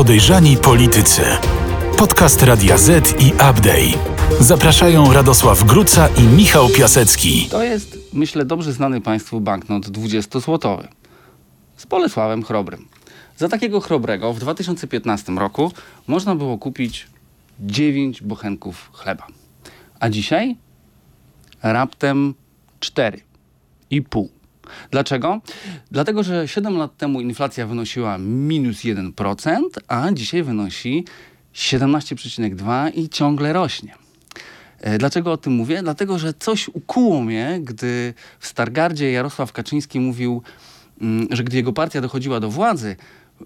Podejrzani Politycy. Podcast Radia Z i Update. Zapraszają Radosław Gruca i Michał Piasecki. To jest, myślę, dobrze znany Państwu banknot 20-złotowy z Bolesławem Chrobrym. Za takiego chrobrego w 2015 roku można było kupić 9 bochenków chleba. A dzisiaj raptem 4,5. Dlaczego? Dlatego, że 7 lat temu inflacja wynosiła minus 1%, a dzisiaj wynosi 17,2 i ciągle rośnie. E, Dlaczego o tym mówię? Dlatego, że coś ukuło mnie, gdy w Stargardzie Jarosław Kaczyński mówił, mm, że gdy jego partia dochodziła do władzy,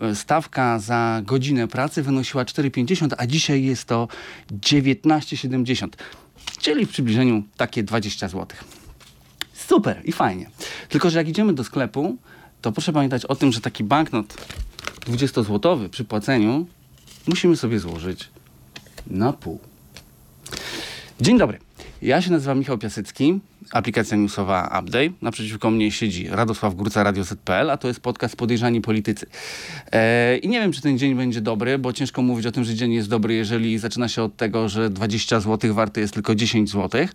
e, stawka za godzinę pracy wynosiła 4,50, a dzisiaj jest to 19,70, czyli w przybliżeniu takie 20 zł. Super i fajnie. Tylko, że jak idziemy do sklepu, to proszę pamiętać o tym, że taki banknot 20-złotowy przy płaceniu musimy sobie złożyć na pół. Dzień dobry. Ja się nazywam Michał Piasecki, aplikacja newsowa Update. Naprzeciwko mnie siedzi Radosław Górca, Radio ZPL, a to jest podcast Podejrzani Politycy. E, I nie wiem, czy ten dzień będzie dobry, bo ciężko mówić o tym, że dzień jest dobry, jeżeli zaczyna się od tego, że 20 zł warte jest tylko 10 zł.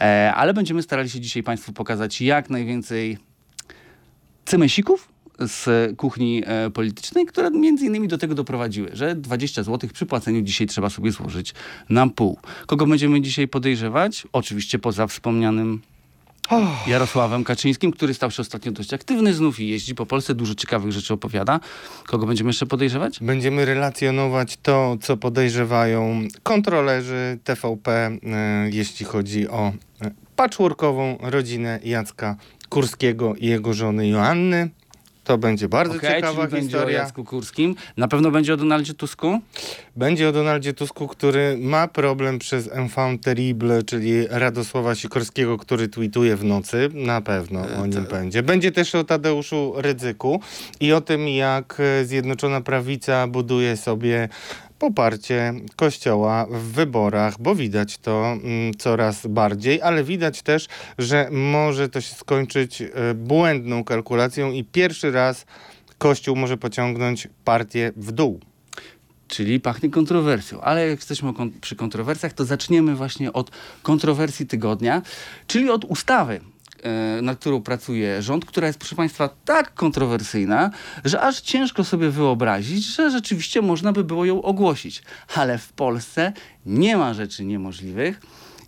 E, ale będziemy starali się dzisiaj Państwu pokazać jak najwięcej cymesików z kuchni e, politycznej, które między innymi do tego doprowadziły, że 20 zł przy płaceniu dzisiaj trzeba sobie złożyć na pół. Kogo będziemy dzisiaj podejrzewać? Oczywiście poza wspomnianym Jarosławem Kaczyńskim, który stał się ostatnio dość aktywny znów i jeździ po Polsce, dużo ciekawych rzeczy opowiada. Kogo będziemy jeszcze podejrzewać? Będziemy relacjonować to, co podejrzewają kontrolerzy TVP, e, jeśli chodzi o e, patchworkową rodzinę Jacka Kurskiego i jego żony Joanny. To będzie bardzo Okej, ciekawa czyli będzie o historia. Jacku Kurskim. Na pewno będzie o Donaldzie Tusku. Będzie o Donaldzie Tusku, który ma problem przez enfant terrible, czyli Radosława Sikorskiego, który tweetuje w nocy. Na pewno o nim będzie. Będzie też o Tadeuszu Rydzyku i o tym, jak e, Zjednoczona Prawica buduje sobie poparcie Kościoła w wyborach, bo widać to mm, coraz bardziej, ale widać też, że może to się skończyć e, błędną kalkulacją i pierwszy raz Kościół może pociągnąć partię w dół. Czyli pachnie kontrowersją. Ale jak jesteśmy przy kontrowersjach, to zaczniemy właśnie od kontrowersji tygodnia, czyli od ustawy, nad którą pracuje rząd, która jest, proszę Państwa, tak kontrowersyjna, że aż ciężko sobie wyobrazić, że rzeczywiście można by było ją ogłosić. Ale w Polsce nie ma rzeczy niemożliwych.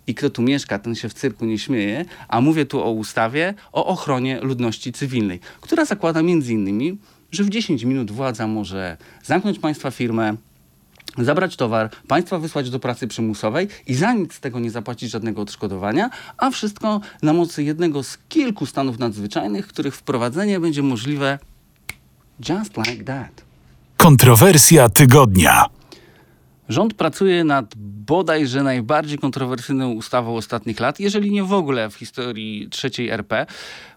I kto tu mieszka, ten się w cyrku nie śmieje, a mówię tu o ustawie o ochronie ludności cywilnej, która zakłada między innymi, że w 10 minut władza może zamknąć państwa firmę, zabrać towar, państwa wysłać do pracy przymusowej i za nic z tego nie zapłacić żadnego odszkodowania, a wszystko na mocy jednego z kilku stanów nadzwyczajnych, których wprowadzenie będzie możliwe just like that. Kontrowersja tygodnia. Rząd pracuje nad bodajże najbardziej kontrowersyjną ustawą ostatnich lat, jeżeli nie w ogóle w historii trzeciej RP.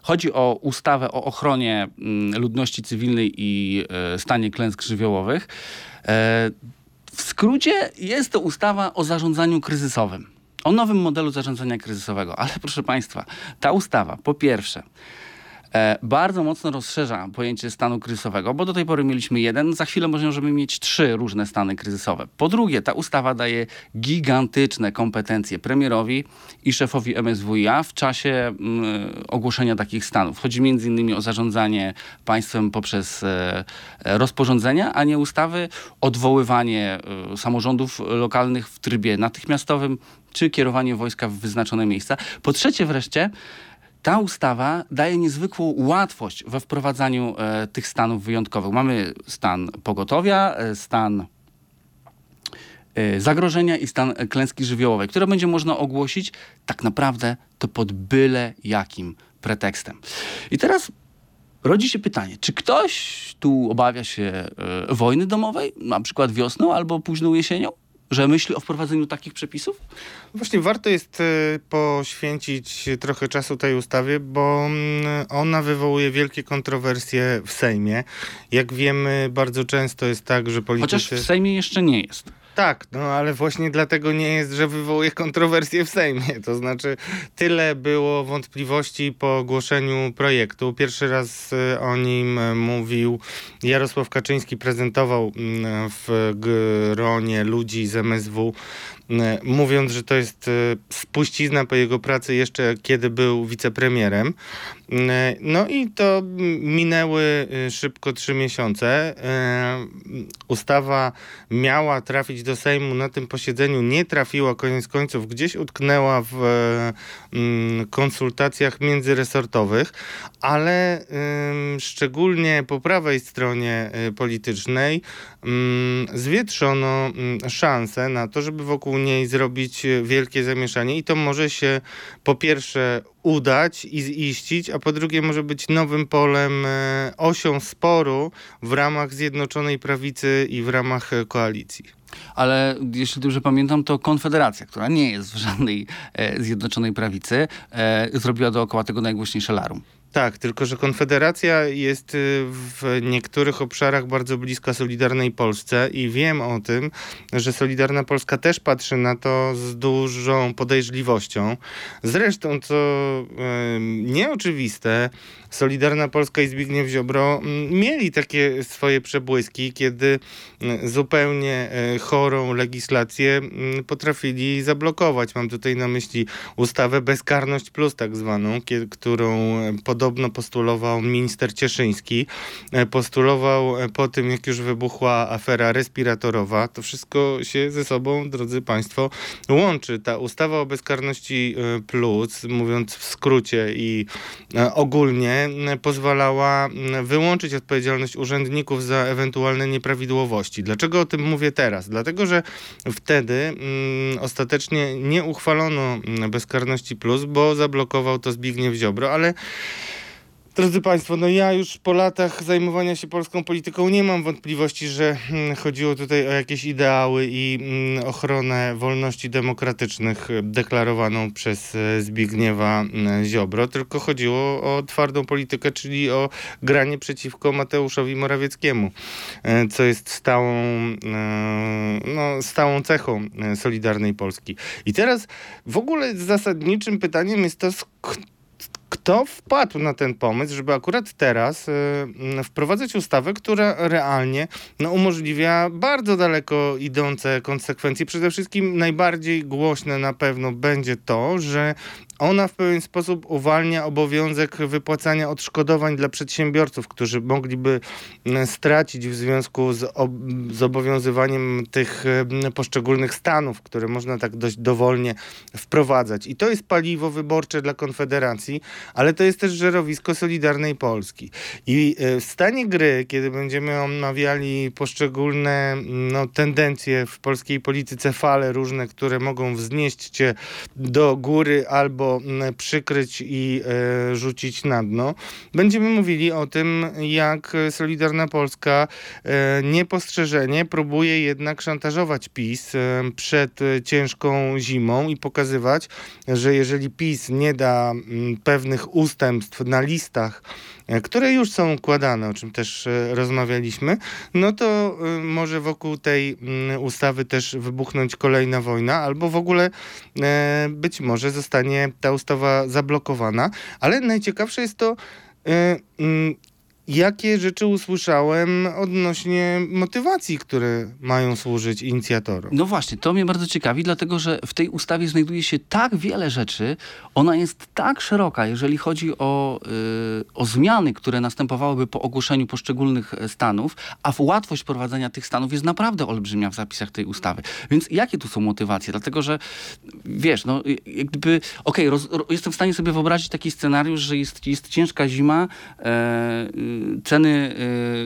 Chodzi o ustawę o ochronie mm, ludności cywilnej i e, stanie klęsk żywiołowych. W skrócie jest to ustawa o zarządzaniu kryzysowym. O nowym modelu zarządzania kryzysowego. Ale proszę Państwa, ta ustawa po pierwsze bardzo mocno rozszerza pojęcie stanu kryzysowego, bo do tej pory mieliśmy jeden, za chwilę możemy mieć trzy różne stany kryzysowe. Po drugie, ta ustawa daje gigantyczne kompetencje premierowi i szefowi MSWiA w czasie mm, ogłoszenia takich stanów. Chodzi innymi o zarządzanie państwem poprzez e, e, rozporządzenia, a nie ustawy, odwoływanie e, samorządów lokalnych w trybie natychmiastowym, czy kierowanie wojska w wyznaczone miejsca. Po trzecie wreszcie, ta ustawa daje niezwykłą łatwość we wprowadzaniu e, tych stanów wyjątkowych. Mamy stan pogotowia, e, stan e, zagrożenia i stan klęski żywiołowej, które będzie można ogłosić tak naprawdę to pod byle jakim pretekstem. I teraz rodzi się pytanie, czy ktoś tu obawia się e, wojny domowej, na przykład wiosną albo późną jesienią? Że myśli o wprowadzeniu takich przepisów? Właśnie warto jest e, poświęcić trochę czasu tej ustawie, bo mm, ona wywołuje wielkie kontrowersje w Sejmie. Jak wiemy, bardzo często jest tak, że Chociaż politycy... w Sejmie jeszcze nie jest. Tak, no ale właśnie dlatego nie jest, że wywołuje kontrowersje w Sejmie. To znaczy, tyle było wątpliwości po ogłoszeniu projektu. Pierwszy raz y, o nim mówił Jarosław Kaczyński, prezentował mm, w gronie ludzi z MSW mówiąc, że to jest e, spuścizna po jego pracy jeszcze kiedy był wicepremierem. E, no i to minęły szybko trzy miesiące. Ustawa miała trafić do Sejmu na tym posiedzeniu, nie trafiła koniec końców, gdzieś utknęła w konsultacjach międzyresortowych, ale szczególnie po prawej stronie politycznej zwietrzono szansę na to, żeby wokół niej zrobić wielkie zamieszanie i to może się po pierwsze udać i ziścić, a po drugie może być nowym polem, e, osią sporu w ramach Zjednoczonej Prawicy i w ramach koalicji. Ale jeśli dobrze pamiętam, to Konfederacja, która nie jest w żadnej e, Zjednoczonej Prawicy, e, zrobiła dookoła tego najgłośniejsze larum. Tak, tylko że Konfederacja jest y, w niektórych obszarach bardzo bliska Solidarnej Polsce i wiem o tym, że Solidarna Polska też patrzy na to z dużą podejrzliwością. Zresztą, co y, nieoczywiste, Solidarna Polska i Zbigniew Ziobro mm, mieli takie swoje przebłyski, kiedy mm, zupełnie e, chorą legislację mm, potrafili zablokować. Mam tutaj na myśli ustawę Bezkarność Plus tak zwaną, którą podobno postulował minister Cieszyński. E, postulował e, po tym, jak już wybuchła afera respiratorowa. To wszystko się ze sobą, drodzy Państwo, łączy. Ta ustawa o Bezkarności Plus, mówiąc w skrócie i ogólnie, pozwalała wyłączyć odpowiedzialność urzędników za ewentualne nieprawidłowości. Dlaczego o tym mówię teraz? Dlatego, że wtedy ostatecznie nie uchwalono bezkarności plus, bo zablokował to Zbigniew Ziobro, ale Drodzy Państwo, no ja już po latach zajmowania się polską polityką nie mam wątpliwości, że mm, chodziło tutaj o jakieś ideały i mm, ochronę wolności demokratycznych deklarowaną przez e, Zbigniewa mm, Ziobro, tylko chodziło o twardą politykę, czyli o granie przeciwko Mateuszowi Morawieckiemu, e, co jest stałą, e, no, stałą cechą Solidarnej Polski. I teraz w ogóle zasadniczym pytaniem jest to, kto wpadł na ten pomysł, żeby akurat teraz y, mm, wprowadzać ustawę, która realnie no, umożliwia bardzo daleko idące konsekwencje. Przede wszystkim najbardziej głośne na pewno będzie to, że ona w pewien sposób uwalnia obowiązek wypłacania odszkodowań dla przedsiębiorców, którzy mogliby mm, stracić w związku z, z obowiązywaniem tych mm, poszczególnych stanów, które można tak dość dowolnie wprowadzać. I to jest paliwo wyborcze dla Konfederacji, ale to jest też żerowisko Solidarnej Polski. I e, w stanie gry, kiedy będziemy omawiali poszczególne no, tendencje w polskiej polityce, fale różne, które mogą wznieść cię do góry albo przykryć i e, rzucić na dno, będziemy mówili o tym, jak Solidarna Polska e, niepostrzeżenie próbuje jednak szantażować PiS przed ciężką zimą i pokazywać, że jeżeli PiS nie da pewnych ustępstw na listach, e, które już są układane, o czym też e, rozmawialiśmy, no to e, może wokół tej mm, ustawy też wybuchnąć kolejna wojna, albo w ogóle być może zostanie ta ustawa zablokowana. Ale najciekawsze jest to, mm, jakie rzeczy usłyszałem odnośnie motywacji, które mają służyć inicjatorom. No właśnie, to mnie bardzo ciekawi, dlatego że w tej ustawie znajduje się tak wiele rzeczy, ona jest tak szeroka, jeżeli chodzi o, yy, o zmiany, które następowałyby po ogłoszeniu poszczególnych e, stanów, a łatwość prowadzenia tych stanów jest naprawdę olbrzymia w zapisach tej ustawy. Więc jakie tu są motywacje? Dlatego, że wiesz, no jakby, okej, okay, jestem w stanie sobie wyobrazić taki scenariusz, że jest, jest ciężka zima, yy, ceny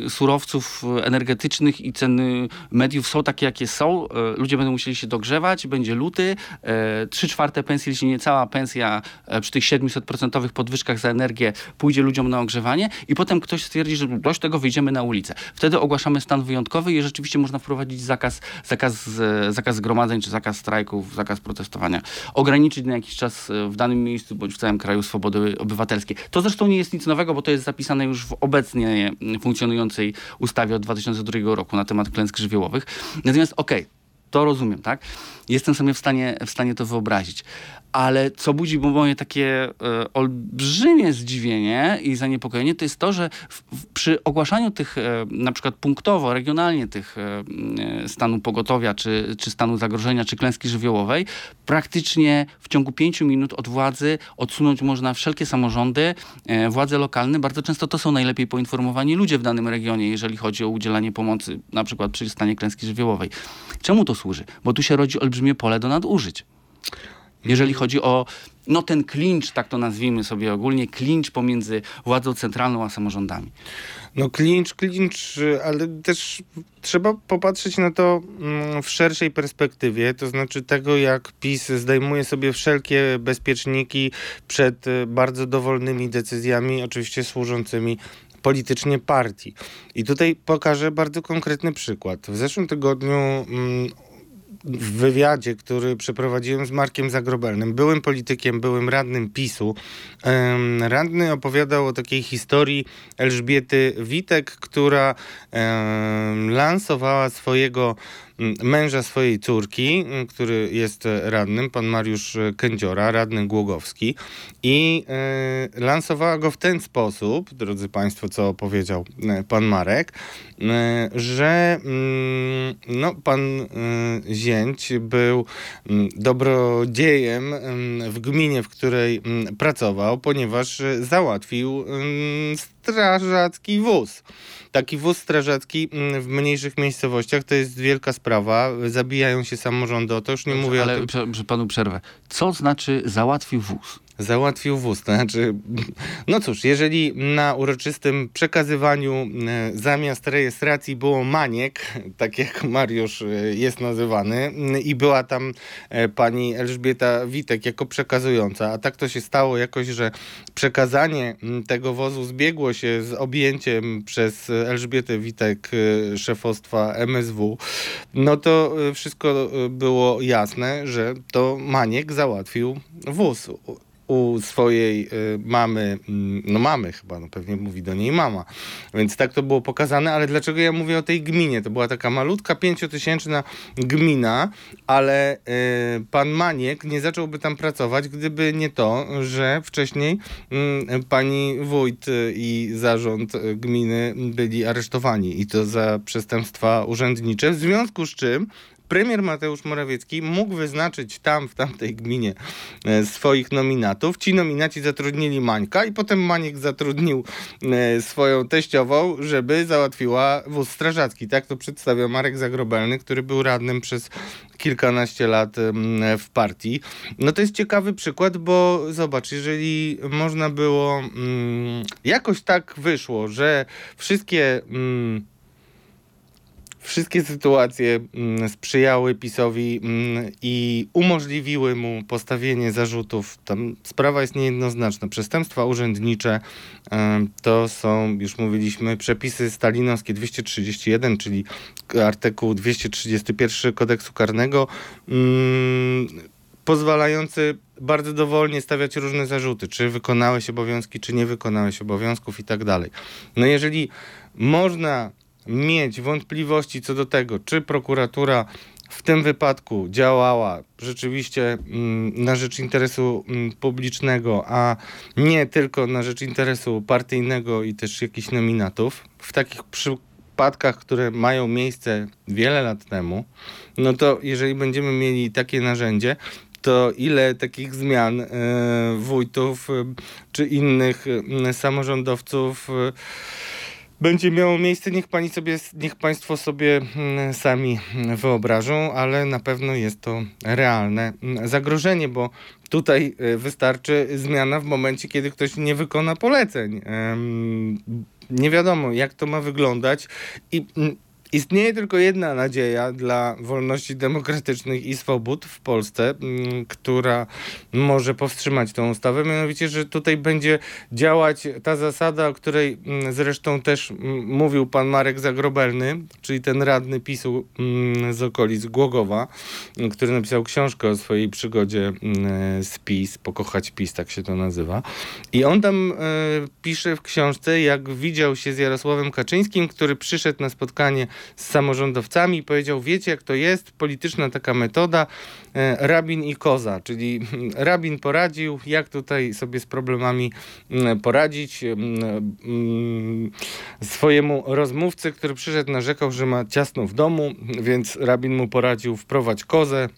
y, surowców energetycznych i ceny mediów są takie, jakie są. E, ludzie będą musieli się dogrzewać, będzie luty, e, trzy czwarte pensji, jeśli nie cała pensja e, przy tych 700% podwyżkach za energię pójdzie ludziom na ogrzewanie i potem ktoś stwierdzi, że dość tego wyjdziemy na ulicę. Wtedy ogłaszamy stan wyjątkowy i rzeczywiście można wprowadzić zakaz, zakaz, zakaz zgromadzeń, czy zakaz strajków, zakaz protestowania. Ograniczyć na jakiś czas w danym miejscu bądź w całym kraju swobody obywatelskie. To zresztą nie jest nic nowego, bo to jest zapisane już w obecnym obecnie funkcjonującej ustawie od 2002 roku na temat klęsk żywiołowych. Natomiast okej, okay, to rozumiem, tak? Jestem sobie w stanie, w stanie to wyobrazić. Ale co budzi moje takie e, olbrzymie zdziwienie i zaniepokojenie, to jest to, że w, w, przy ogłaszaniu tych e, na przykład punktowo, regionalnie tych e, stanu pogotowia, czy, czy stanu zagrożenia, czy klęski żywiołowej, praktycznie w ciągu pięciu minut od władzy odsunąć można wszelkie samorządy, władze lokalne. Bardzo często to są najlepiej poinformowani ludzie w danym regionie, jeżeli chodzi o udzielanie pomocy, na przykład przy stanie klęski żywiołowej. Czemu to służy? Bo tu się rodzi olbrzymie pole do nadużyć. Jeżeli chodzi o no ten klincz, tak to nazwijmy sobie ogólnie, klincz pomiędzy władzą centralną a samorządami. No klincz, klincz, ale też trzeba popatrzeć na to mm, w szerszej perspektywie, to znaczy tego, jak PiS zdejmuje sobie wszelkie bezpieczniki przed e, bardzo dowolnymi decyzjami, oczywiście służącymi politycznie partii. I tutaj pokażę bardzo konkretny przykład. W zeszłym tygodniu mm, w wywiadzie, który przeprowadziłem z Markiem Zagrobelnym, byłym politykiem, byłym radnym PiSu, radny opowiadał o takiej historii Elżbiety Witek, która lansowała swojego męża swojej córki, który jest radnym, pan Mariusz Kędziora, radny Głogowski. I e, lansowała go w ten sposób, drodzy państwo, co opowiedział e, pan Marek, e, że no, pan Zięć był dobrodziejem w gminie, w której pracował, ponieważ załatwił strażacki wóz. Taki wóz strażacki mm, w mniejszych miejscowościach to jest wielka sprawa. Zabijają się samorządy o to, już nie Dobrze, mówię ale o tym. Ale panu przerwę. Co znaczy załatwił wóz? Załatwił wóz. To znaczy, no cóż, jeżeli na uroczystym przekazywaniu e, zamiast rejestracji było maniek, tak jak Mariusz e, jest nazywany, i była tam e, pani Elżbieta Witek jako przekazująca, a tak to się stało jakoś, że przekazanie tego wozu zbiegło się z objęciem przez Elżbietę Witek szefostwa MSW, no to wszystko było jasne, że to maniek załatwił wóz u swojej y, mamy, mm, no mamy chyba, no pewnie mówi do niej mama. Więc tak to było pokazane, ale dlaczego ja mówię o tej gminie? To była taka malutka, pięciotysięczna gmina, ale y, pan Maniek nie zacząłby tam pracować, gdyby nie to, że wcześniej y, pani wójt y, i zarząd gminy byli aresztowani i to za przestępstwa urzędnicze, w związku z czym premier Mateusz Morawiecki mógł wyznaczyć tam, w tamtej gminie e, swoich nominatów. Ci nominaci zatrudnili Mańka i potem Maniek zatrudnił e, swoją teściową, żeby załatwiła wóz strażacki. Tak to przedstawia Marek Zagrobelny, który był radnym przez kilkanaście lat w partii. No to jest ciekawy przykład, bo zobacz, jeżeli można było, mm, jakoś tak wyszło, że wszystkie mm, Wszystkie sytuacje mm, sprzyjały PiSowi mm, i umożliwiły mu postawienie zarzutów. Tam sprawa jest niejednoznaczna. Przestępstwa urzędnicze to są, już mówiliśmy, przepisy stalinowskie 231, czyli artykuł 231 kodeksu karnego, mm, pozwalający bardzo dowolnie stawiać różne zarzuty, czy wykonałeś obowiązki, czy nie wykonałeś obowiązków i tak dalej. No jeżeli można mieć wątpliwości co do tego, czy prokuratura w tym wypadku działała rzeczywiście mm, na rzecz interesu mm, publicznego, a nie tylko na rzecz interesu partyjnego i też jakichś nominatów. W takich przypadkach, które mają miejsce wiele lat temu, no to jeżeli będziemy mieli takie narzędzie, to ile takich zmian e, wójtów e, czy innych e, samorządowców będzie miało miejsce, niech, pani sobie, niech Państwo sobie mm, sami wyobrażą, ale na pewno jest to realne mm, zagrożenie, bo tutaj e, wystarczy zmiana w momencie, kiedy ktoś nie wykona poleceń. Nie wiadomo, jak to ma wyglądać i mm, Istnieje tylko jedna nadzieja dla wolności demokratycznych i swobód w Polsce, która może powstrzymać tę ustawę, mianowicie, że tutaj będzie działać ta zasada, o której zresztą też mówił pan Marek Zagrobelny, czyli ten radny PiSu z okolic Głogowa, który napisał książkę o swojej przygodzie z PiS, Pokochać PiS, tak się to nazywa. I on tam e, pisze w książce, jak widział się z Jarosławem Kaczyńskim, który przyszedł na spotkanie z samorządowcami i powiedział, wiecie jak to jest, polityczna taka metoda, e, rabin i koza, czyli mm, rabin poradził, jak tutaj sobie z problemami mm, poradzić. mm, Swojemu rozmówcy, który przyszedł, narzekał, że ma ciasno w domu, więc rabin mu poradził wprowadź kozę.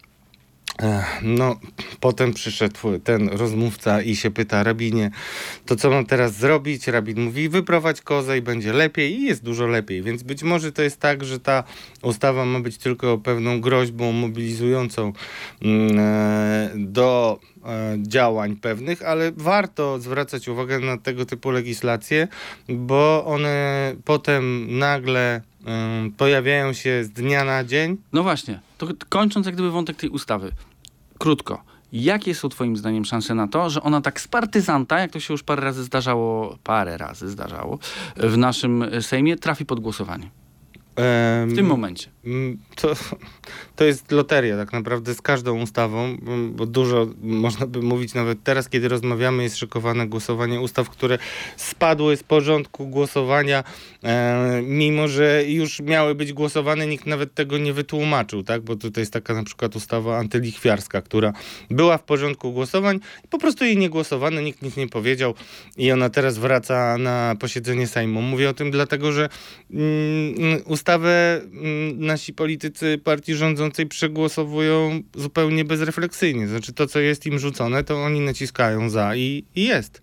No, potem przyszedł ten rozmówca i się pyta rabinie, to co mam teraz zrobić? Rabin mówi, wyprowadź kozę i będzie lepiej i jest dużo lepiej. Więc być może to jest tak, że ta ustawa ma być tylko pewną groźbą mobilizującą mm, e, do e, działań pewnych, ale warto zwracać uwagę na tego typu legislacje, bo one potem nagle pojawiają się z dnia na dzień No właśnie, to kończąc jak gdyby wątek tej ustawy. Krótko. Jakie są twoim zdaniem szanse na to, że ona tak z partyzanta, jak to się już parę razy zdarzało, parę razy zdarzało w naszym Sejmie, trafi pod głosowanie? W tym momencie. Mm, To, to jest loteria tak naprawdę z każdą ustawą, mm, bo dużo można by mówić nawet teraz, kiedy rozmawiamy, jest szykowane głosowanie ustaw, które spadły z porządku głosowania, e, mimo że już miały być głosowane, nikt nawet tego nie wytłumaczył, tak? Bo tutaj jest taka na przykład ustawa antylichwiarska, która była w porządku głosowań po prostu jej nie głosowano, nikt nic nie powiedział i ona teraz wraca na posiedzenie Sejmu. Mówię o tym dlatego, że mm, ustawę mm, nasi politycy partii rządzącej przegłosowują zupełnie bezrefleksyjnie. Znaczy to, co jest im rzucone, to oni naciskają za i, i jest.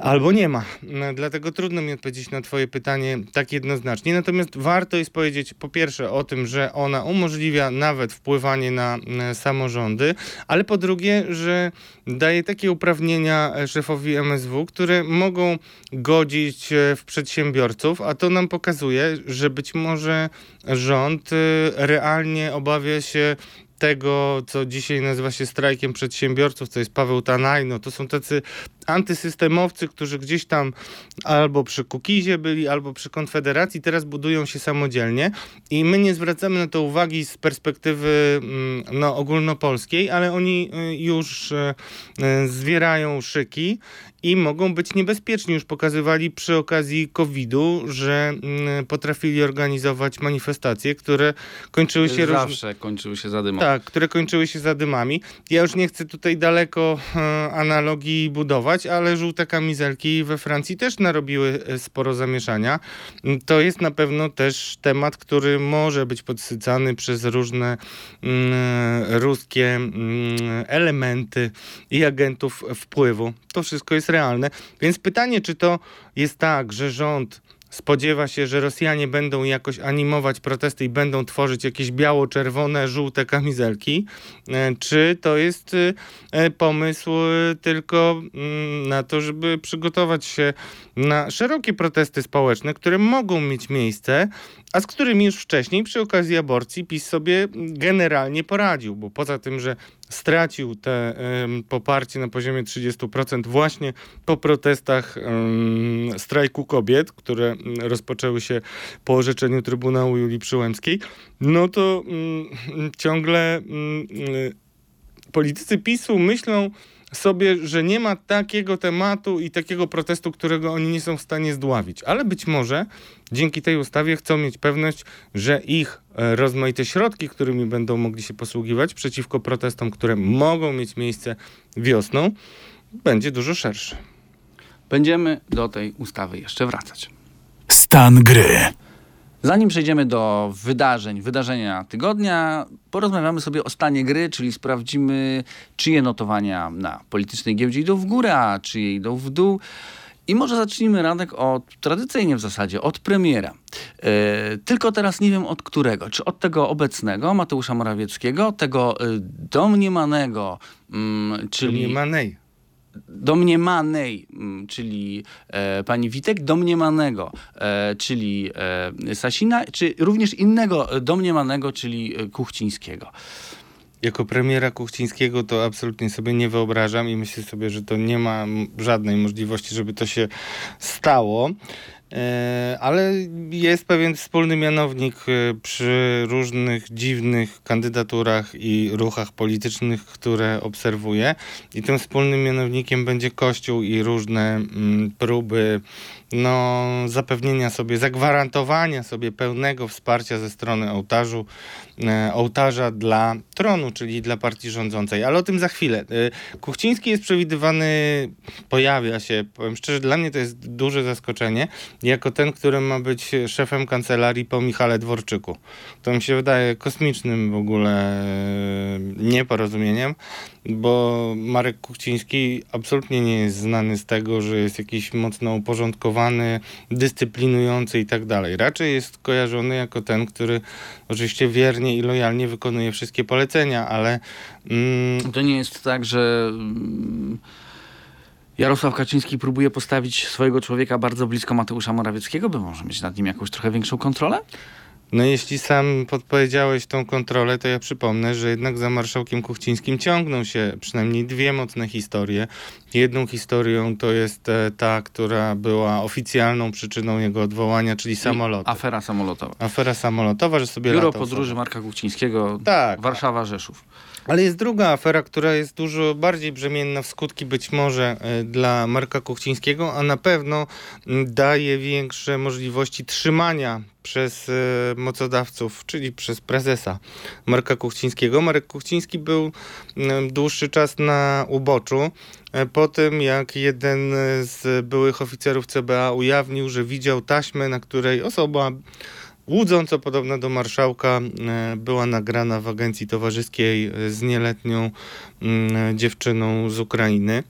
Albo nie ma. No, Dlatego trudno mi odpowiedzieć na Twoje pytanie tak jednoznacznie. Natomiast warto jest powiedzieć po pierwsze o tym, że ona umożliwia nawet wpływanie na, na samorządy, ale po drugie, że daje takie uprawnienia szefowi MSW, które mogą godzić e, w przedsiębiorców, a to nam pokazuje, że być może rząd e, realnie obawia się tego, co dzisiaj nazywa się strajkiem przedsiębiorców, to jest Paweł Tanajno. To są tacy antysystemowcy, którzy gdzieś tam albo przy Kukizie byli, albo przy Konfederacji, teraz budują się samodzielnie i my nie zwracamy na to uwagi z perspektywy mm, no, ogólnopolskiej, ale oni y, już y, y, zwierają szyki i mogą być niebezpieczni. Już pokazywali przy okazji COVID-u, że mm, potrafili organizować manifestacje, które kończyły się Zawsze kończyły się zadymą. tak, które kończyły się zadymami. Ja już nie chcę tutaj daleko e, analogii budować, ale żółte kamizelki we Francji też narobiły e, sporo zamieszania. Mm, To jest na pewno też temat, który może być podsycany przez różne mm, ruskie mm, elementy i agentów wpływu. To wszystko jest realne. Więc pytanie, czy to jest tak, że rząd spodziewa się, że Rosjanie będą jakoś animować protesty i będą tworzyć jakieś biało-czerwone, żółte kamizelki, e, czy to jest e, pomysł e, tylko mm, na to, żeby przygotować się na szerokie protesty społeczne, które mogą mieć miejsce, a z którymi już wcześniej przy okazji aborcji PiS sobie generalnie poradził, bo poza tym, że stracił te poparcie na poziomie 30% właśnie po protestach strajku kobiet, które mm, rozpoczęły się po orzeczeniu Trybunału Julii Przyłębskiej, no to mm, ciągle mm, y, politycy PiSu myślą sobie, że nie ma takiego tematu i takiego protestu, którego oni nie są w stanie zdławić. Ale być może dzięki tej ustawie chcą mieć pewność, że ich e, rozmaite środki, którymi będą mogli się posługiwać przeciwko protestom, które mogą mieć miejsce wiosną, będzie dużo szersze. Będziemy do tej ustawy jeszcze wracać. Stan gry. Zanim przejdziemy do wydarzeń, wydarzenia tygodnia, porozmawiamy sobie o stanie gry, czyli sprawdzimy, czyje notowania na politycznej giełdzie idą w górę, a czyje idą w dół. I może zacznijmy Radek od, tradycyjnie w zasadzie, od premiera. E, tylko teraz nie wiem od którego. Czy od tego obecnego, Mateusza Morawieckiego, tego e, domniemanego, mm, czyli Nie ma nej. Domniemanej, mm, czyli e, pani Witek, domniemanego, e, czyli e, Sasina, czy również innego domniemanego, czyli e, Kuchcińskiego. Jako premiera Kuchcińskiego to absolutnie sobie nie wyobrażam i myślę sobie, że to nie ma żadnej możliwości, żeby to się stało. E, ale jest pewien wspólny mianownik e, przy różnych dziwnych kandydaturach i ruchach politycznych, które obserwuję. I tym wspólnym mianownikiem będzie Kościół i różne mm, próby no, zapewnienia sobie, zagwarantowania sobie pełnego wsparcia ze strony ołtarzu, ołtarza dla tronu, czyli dla partii rządzącej. Ale o tym za chwilę. E, Kuchciński jest przewidywany, pojawia się, powiem szczerze, dla mnie to jest duże zaskoczenie, jako ten, który ma być szefem kancelarii po Michale Dworczyku. To mi się wydaje kosmicznym w ogóle e, nieporozumieniem, bo Marek Kuchciński absolutnie nie jest znany z tego, że jest jakiś mocno uporządkowany, dyscyplinujący i tak dalej. Raczej jest kojarzony jako ten, który oczywiście wiernie i lojalnie wykonuje wszystkie polecenia, ale mm, To nie jest tak, że mm, Jarosław Kaczyński próbuje postawić swojego człowieka bardzo blisko Mateusza Morawieckiego, by może mieć nad nim jakąś trochę większą kontrolę? No jeśli sam podpowiedziałeś tą kontrolę, to ja przypomnę, że jednak za marszałkiem Kuchcińskim ciągną się przynajmniej dwie mocne historie. Jedną historią to jest e, ta, która była oficjalną przyczyną jego odwołania, czyli samolot. Afera samolotowa. Afera samolotowa, że sobie Biuro podróży. Marka Kuchcińskiego, Tak. Warszawa, Rzeszów. Ale jest druga afera, która jest dużo bardziej brzemienna w skutki być może e, dla Marka Kuchcińskiego, a na pewno daje większe możliwości trzymania przez e, mocodawców, czyli przez prezesa Marka Kuchcińskiego. Marek Kuchciński był dłuższy czas na uboczu. e, Po tym, jak jeden z byłych oficerów CBA ujawnił, że widział taśmę, na której osoba łudząco podobna do marszałka e, była nagrana w agencji towarzyskiej z nieletnią mm, dziewczyną z Ukrainy.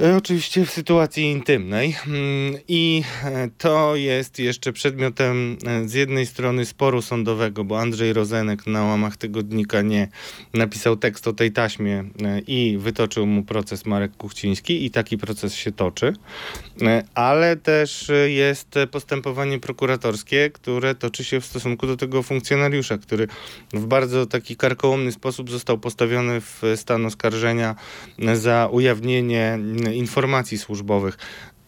E, Oczywiście w sytuacji intymnej. Mm, i e, to jest jeszcze przedmiotem e, z jednej strony sporu sądowego, bo Andrzej Rozenek na łamach tygodnika nie napisał tekst o tej taśmie i wytoczył mu proces Marek Kuchciński i taki proces się toczy, ale też jest postępowanie prokuratorskie, które toczy się w stosunku do tego funkcjonariusza, który w bardzo taki karkołomny sposób został postawiony w stan oskarżenia za ujawnienie informacji służbowych.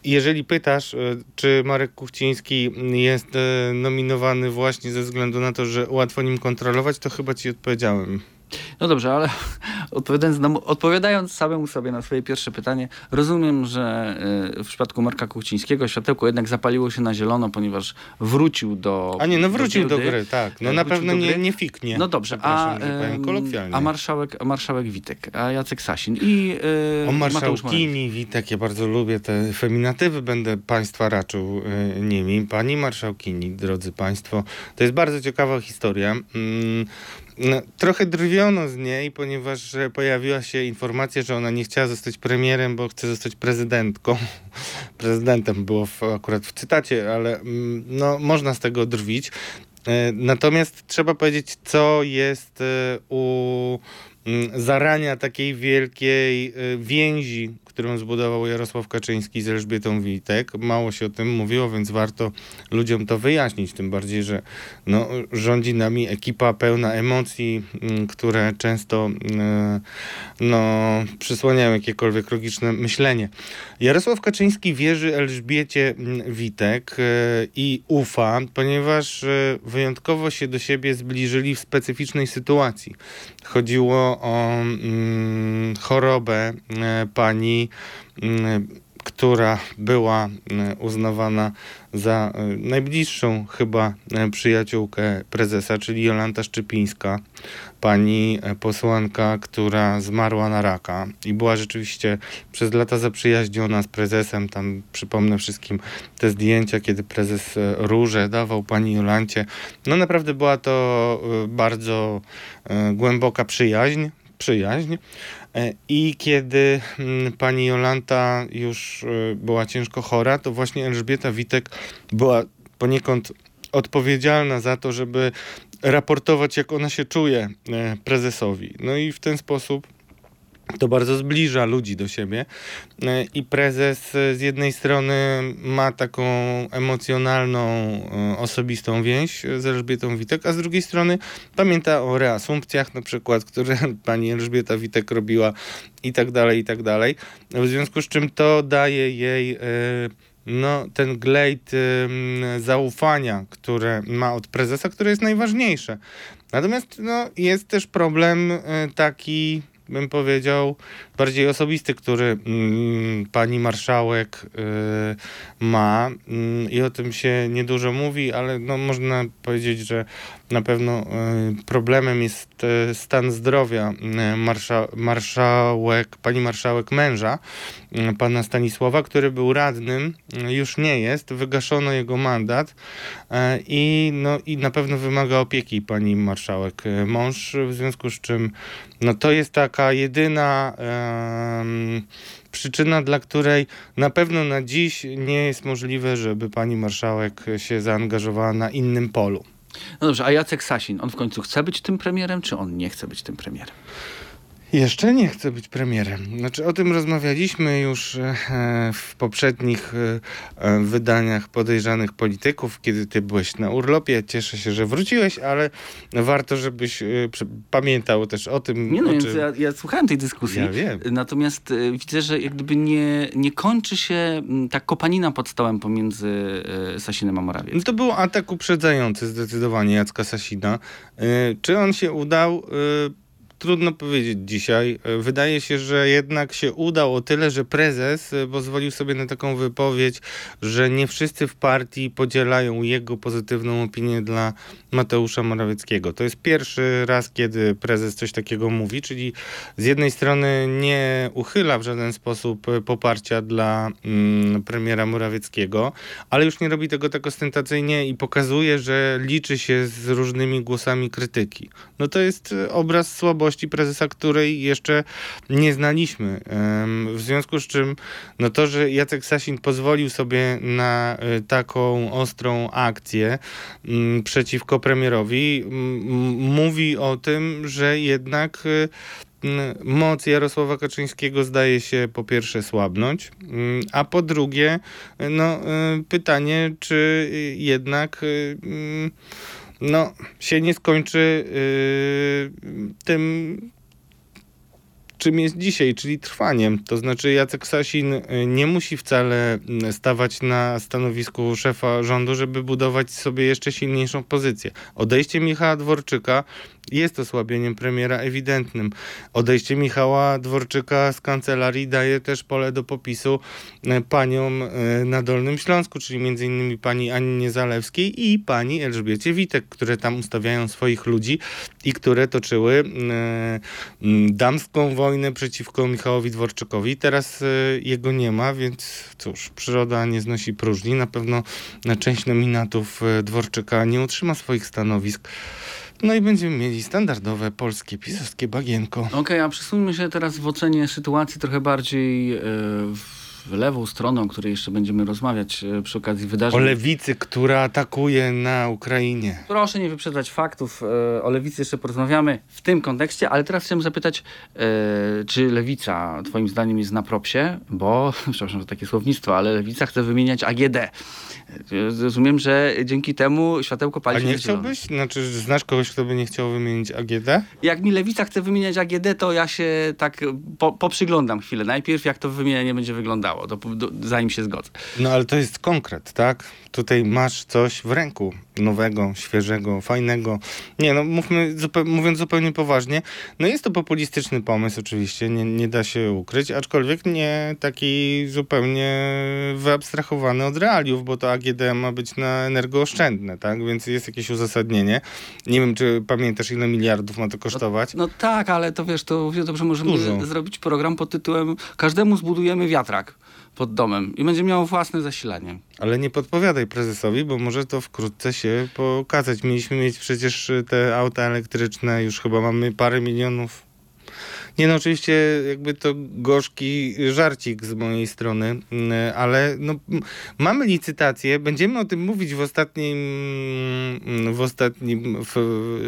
Jeżeli pytasz, e, czy Marek Kuchciński jest e, nominowany właśnie ze względu na to, że łatwo nim kontrolować, to chyba ci odpowiedziałem. No dobrze, ale odpowiadając, na, odpowiadając samemu sobie na swoje pierwsze pytanie, rozumiem, że y, w przypadku Marka Kuchcińskiego światełko jednak zapaliło się na zielono, ponieważ wrócił do A nie, no wrócił do, giełdy. gry, tak. No E, na pewno do nie, nie fiknie. No dobrze, a, powiem a marszałek, a marszałek Witek, a Jacek Sasin i y, O marszałkini, Witek, ja bardzo lubię te feminatywy, będę państwa raczył y, nimi. Pani marszałkini, drodzy państwo, to jest bardzo ciekawa historia. Mm, no, trochę drwiono z niej, ponieważ pojawiła się informacja, że ona nie chciała zostać premierem, bo chce zostać prezydentką. Prezydentem było w, akurat w cytacie, ale mm, no, można z tego drwić. E, Natomiast trzeba powiedzieć, co jest e, u mm, zarania takiej wielkiej e, więzi, którą zbudował Jarosław Kaczyński z Elżbietą Witek. Mało się o tym mówiło, więc warto ludziom to wyjaśnić, tym bardziej, że no, rządzi nami ekipa pełna emocji, mm, które często e, no, przysłaniają jakiekolwiek logiczne myślenie. Jarosław Kaczyński wierzy Elżbiecie mm, Witek e, i ufa, ponieważ e, wyjątkowo się do siebie zbliżyli w specyficznej sytuacji. Chodziło o mm, chorobę pani, mm, która była e, uznawana za e, najbliższą chyba przyjaciółkę prezesa, czyli Jolanta Szczypińska, pani posłanka, która zmarła na raka i była rzeczywiście przez lata zaprzyjaźniona z prezesem. Tam przypomnę wszystkim te zdjęcia, kiedy prezes róże dawał pani Jolancie. No naprawdę była to bardzo głęboka przyjaźń. Przyjaźń. E, I kiedy mm, pani Jolanta już e, była ciężko chora, to właśnie Elżbieta Witek była poniekąd odpowiedzialna za to, żeby raportować, jak ona się czuje e, prezesowi. No i w ten sposób to bardzo zbliża ludzi do siebie. E, I prezes e, z jednej strony ma taką emocjonalną, e, osobistą więź z Elżbietą Witek, a z drugiej strony pamięta o reasumpcjach na przykład, które pani Elżbieta Witek robiła i tak dalej, i tak dalej. W związku z czym to daje jej no, ten glejt zaufania, które ma od prezesa, które jest najważniejsze. Natomiast no, jest też problem taki, bym powiedział, bardziej osobisty, który mm, pani marszałek y, ma. Mm, i o tym się niedużo mówi, ale no, można powiedzieć, że na pewno y, problemem jest y, stan zdrowia marsza, marszałek, pani marszałek męża, pana Stanisława, który był radnym, już nie jest, wygaszono jego mandat i, no, i na pewno wymaga opieki pani marszałek mąż, w związku z czym no, to jest taka jedyna em, przyczyna, dla której na pewno na dziś nie jest możliwe, żeby pani marszałek się zaangażowała na innym polu. No dobrze, a Jacek Sasin, on w końcu chce być tym premierem, czy on nie chce być tym premierem? Jeszcze nie chcę być premierem. Znaczy, o tym rozmawialiśmy już e, w poprzednich e, e, wydaniach podejrzanych polityków, kiedy ty byłeś na urlopie. Cieszę się, że wróciłeś, ale warto, żebyś pamiętał też o tym. Nie no, więc ja, ja słuchałem tej dyskusji. Ja wiem. Natomiast widzę, że jak gdyby nie, nie kończy się ta kopanina pod stołem pomiędzy Sasinem a No Morawieckim. to był atak uprzedzający zdecydowanie Jacka Sasina. Czy on się udał? Trudno powiedzieć dzisiaj. E, Wydaje się, że jednak się udał o tyle, że prezes e, pozwolił sobie na taką wypowiedź, że nie wszyscy w partii podzielają jego pozytywną opinię dla Mateusza Morawieckiego. To jest pierwszy raz, kiedy prezes coś takiego mówi, czyli z jednej strony nie uchyla w żaden sposób e, poparcia dla mm, premiera Morawieckiego, ale już nie robi tego tak ostentacyjnie i pokazuje, że liczy się z różnymi głosami krytyki. No to jest obraz słabości prezesa, której jeszcze nie znaliśmy. W związku z czym, no to, że Jacek Sasin pozwolił sobie na e, taką ostrą akcję mm, przeciwko premierowi, mówi o tym, że jednak m, moc Jarosława Kaczyńskiego zdaje się po pierwsze słabnąć, mm, a po drugie, no e, pytanie, czy y, jednak y, mm, no, się nie skończy y, tym, czym jest dzisiaj, czyli trwaniem. To znaczy Jacek Sasin y, nie musi wcale mm, stawać na stanowisku szefa rządu, żeby budować sobie jeszcze silniejszą pozycję. Odejście Michała Dworczyka jest osłabieniem premiera ewidentnym. Odejście Michała Dworczyka z kancelarii daje też pole do popisu e, paniom e, na Dolnym Śląsku, czyli między innymi pani Annie Zalewskiej i pani Elżbiecie Witek, które tam ustawiają swoich ludzi i które toczyły e, damską wojnę przeciwko Michałowi Dworczykowi. Teraz jego nie ma, więc cóż, przyroda nie znosi próżni. Na pewno część nominatów Dworczyka nie utrzyma swoich stanowisk. No i będziemy mieli standardowe polskie pisowskie bagienko. Okej, a przesuńmy się teraz w ocenie sytuacji trochę bardziej e, w lewą stroną, o której jeszcze będziemy rozmawiać e, przy okazji O wydarzeń. lewicy, która atakuje na Ukrainie. Proszę nie wyprzedzać faktów. e, O lewicy jeszcze porozmawiamy w tym kontekście, ale teraz chciałem zapytać, e, czy lewica twoim zdaniem jest na propsie? Bo, przepraszam za takie słownictwo, ale lewica chce wymieniać AGD. Rozumiem, że dzięki temu światełko pali A się nie na zielono. chciałbyś? Znaczy, znasz kogoś, kto by nie chciał wymienić AGD? Jak mi lewica chce wymieniać AGD, to ja się tak po, poprzyglądam chwilę. Najpierw jak to wymienianie będzie wyglądało, do, do, zanim się zgodzę. No ale to jest konkret, tak? Tutaj masz coś w ręku nowego, świeżego, fajnego. Nie, no mówmy, zupe- mówiąc zupełnie poważnie, no jest to populistyczny pomysł oczywiście, nie, nie da się ukryć, aczkolwiek nie taki zupełnie wyabstrahowany od realiów, bo to AGD ma być na energooszczędne, tak? Więc jest jakieś uzasadnienie. Nie wiem, czy pamiętasz, ile miliardów ma to kosztować? No tak, ale to wiesz, to dobrze możemy Dużo. zrobić program pod tytułem Każdemu zbudujemy wiatrak pod domem i będzie miał własne zasilanie. Ale nie podpowiadaj prezesowi, bo może to wkrótce się pokazać. Mieliśmy mieć przecież te auta elektryczne, już chyba mamy parę milionów. Nie no, oczywiście jakby to gorzki żarcik z mojej strony, mm, ale no, mamy licytację, będziemy o tym mówić w ostatnim, mm, w, ostatnim w,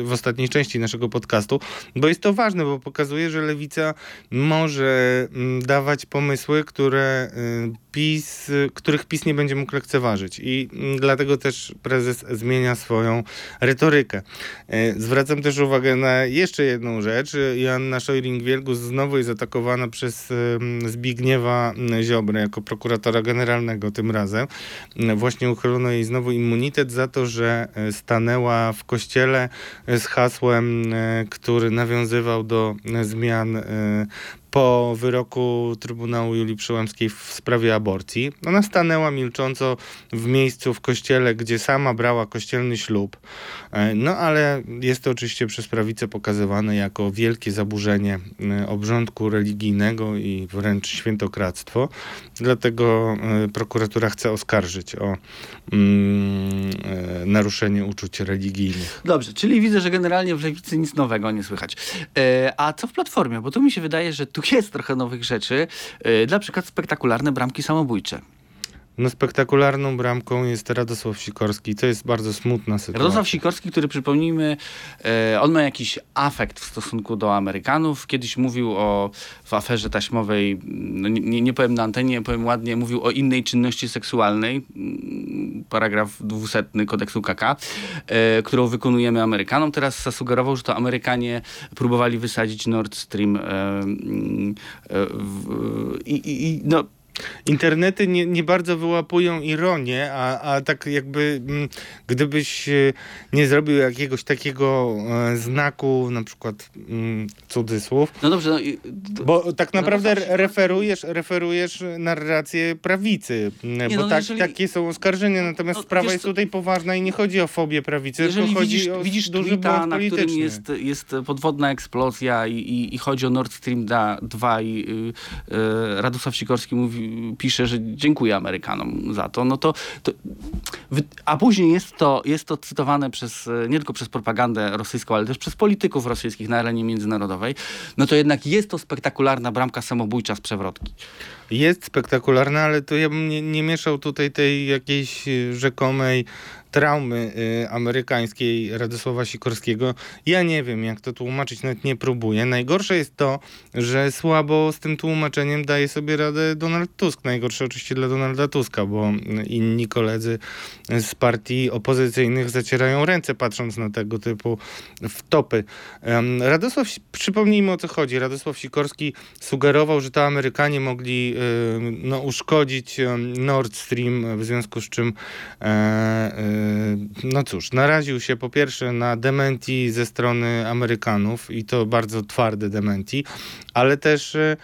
w ostatniej części naszego podcastu, bo jest to ważne, bo pokazuje, że lewica może mm, dawać pomysły, które y, PiS, y, których PiS nie będzie mógł lekceważyć i dlatego też prezes zmienia swoją retorykę. E, Zwracam też uwagę na jeszcze jedną rzecz. Joanna Szojring-Wielg Znowu jest atakowana przez Zbigniewa Ziobrę jako prokuratora generalnego tym razem. Mm, Właśnie uchylono jej znowu immunitet za to, że e, stanęła w kościele e, z hasłem, e, który nawiązywał do zmian po wyroku Trybunału Julii Przyłębskiej w sprawie aborcji. Ona stanęła milcząco w miejscu w kościele, gdzie sama brała kościelny ślub. E, No ale jest to oczywiście przez prawicę pokazywane jako wielkie zaburzenie e, obrządku religijnego i wręcz świętokradztwo. Dlatego e, prokuratura chce oskarżyć o mm, naruszenie uczuć religijnych. Dobrze, czyli widzę, że generalnie w lewicy nic nowego nie słychać. A co w platformie? Bo tu mi się wydaje, że tu jest trochę nowych rzeczy. E, na przykład spektakularne bramki samobójcze. No spektakularną bramką jest Radosław Sikorski. To jest bardzo smutna sytuacja. Radosław Sikorski, który przypomnijmy, e, on ma jakiś afekt w stosunku do Amerykanów. Kiedyś mówił o w aferze taśmowej, no nie, nie, powiem na antenie, powiem ładnie, mówił o innej czynności seksualnej, mm, paragraf 200 kodeksu KK, e, którą wykonujemy Amerykanom. Teraz zasugerował, że to Amerykanie próbowali wysadzić Nord Stream e, mm, i, i, i no, Internety nie, nie bardzo wyłapują ironię, a, a tak jakby mm, gdybyś e, nie zrobił jakiegoś takiego e, znaku, na przykład mm, cudzysłów, no dobrze, no, i- d- bo tak naprawdę Radosław Sikorski- referujesz, referujesz narrację prawicy, mm, Nie, bo no, tak, jeżeli- takie są oskarżenia, natomiast No, sprawa jest tutaj poważna i nie chodzi o fobię prawicy, Jeżeli tylko chodzi widzisz, o widzisz duży tweeta, na którym jest, jest podwodna eksplozja i, i, i chodzi o Nord Stream 2 i y, y, Radosław Sikorski mówi, pisze, że dziękuję Amerykanom za to, no to, to a później jest to, jest to cytowane przez, nie tylko przez propagandę rosyjską, ale też przez polityków rosyjskich na arenie międzynarodowej, no to jednak jest to spektakularna bramka samobójcza z przewrotki. Jest spektakularna, ale to ja bym nie, nie mieszał tutaj tej jakiejś y, rzekomej traumy y, amerykańskiej Radosława Sikorskiego. Ja nie wiem, jak to tłumaczyć, nawet nie próbuję. Najgorsze jest to, że słabo z tym tłumaczeniem daje sobie radę Donald Tusk. Najgorsze oczywiście dla Donalda Tuska, bo y, inni koledzy z partii opozycyjnych zacierają ręce, patrząc na tego typu wtopy. Radosław, przypomnijmy o co chodzi. Radosław Sikorski sugerował, że to Amerykanie mogli no, uszkodzić em, Nord Stream, w związku z czym e, y, no cóż, naraził się po pierwsze na dementi ze strony Amerykanów i to bardzo twarde dementi, ale też y,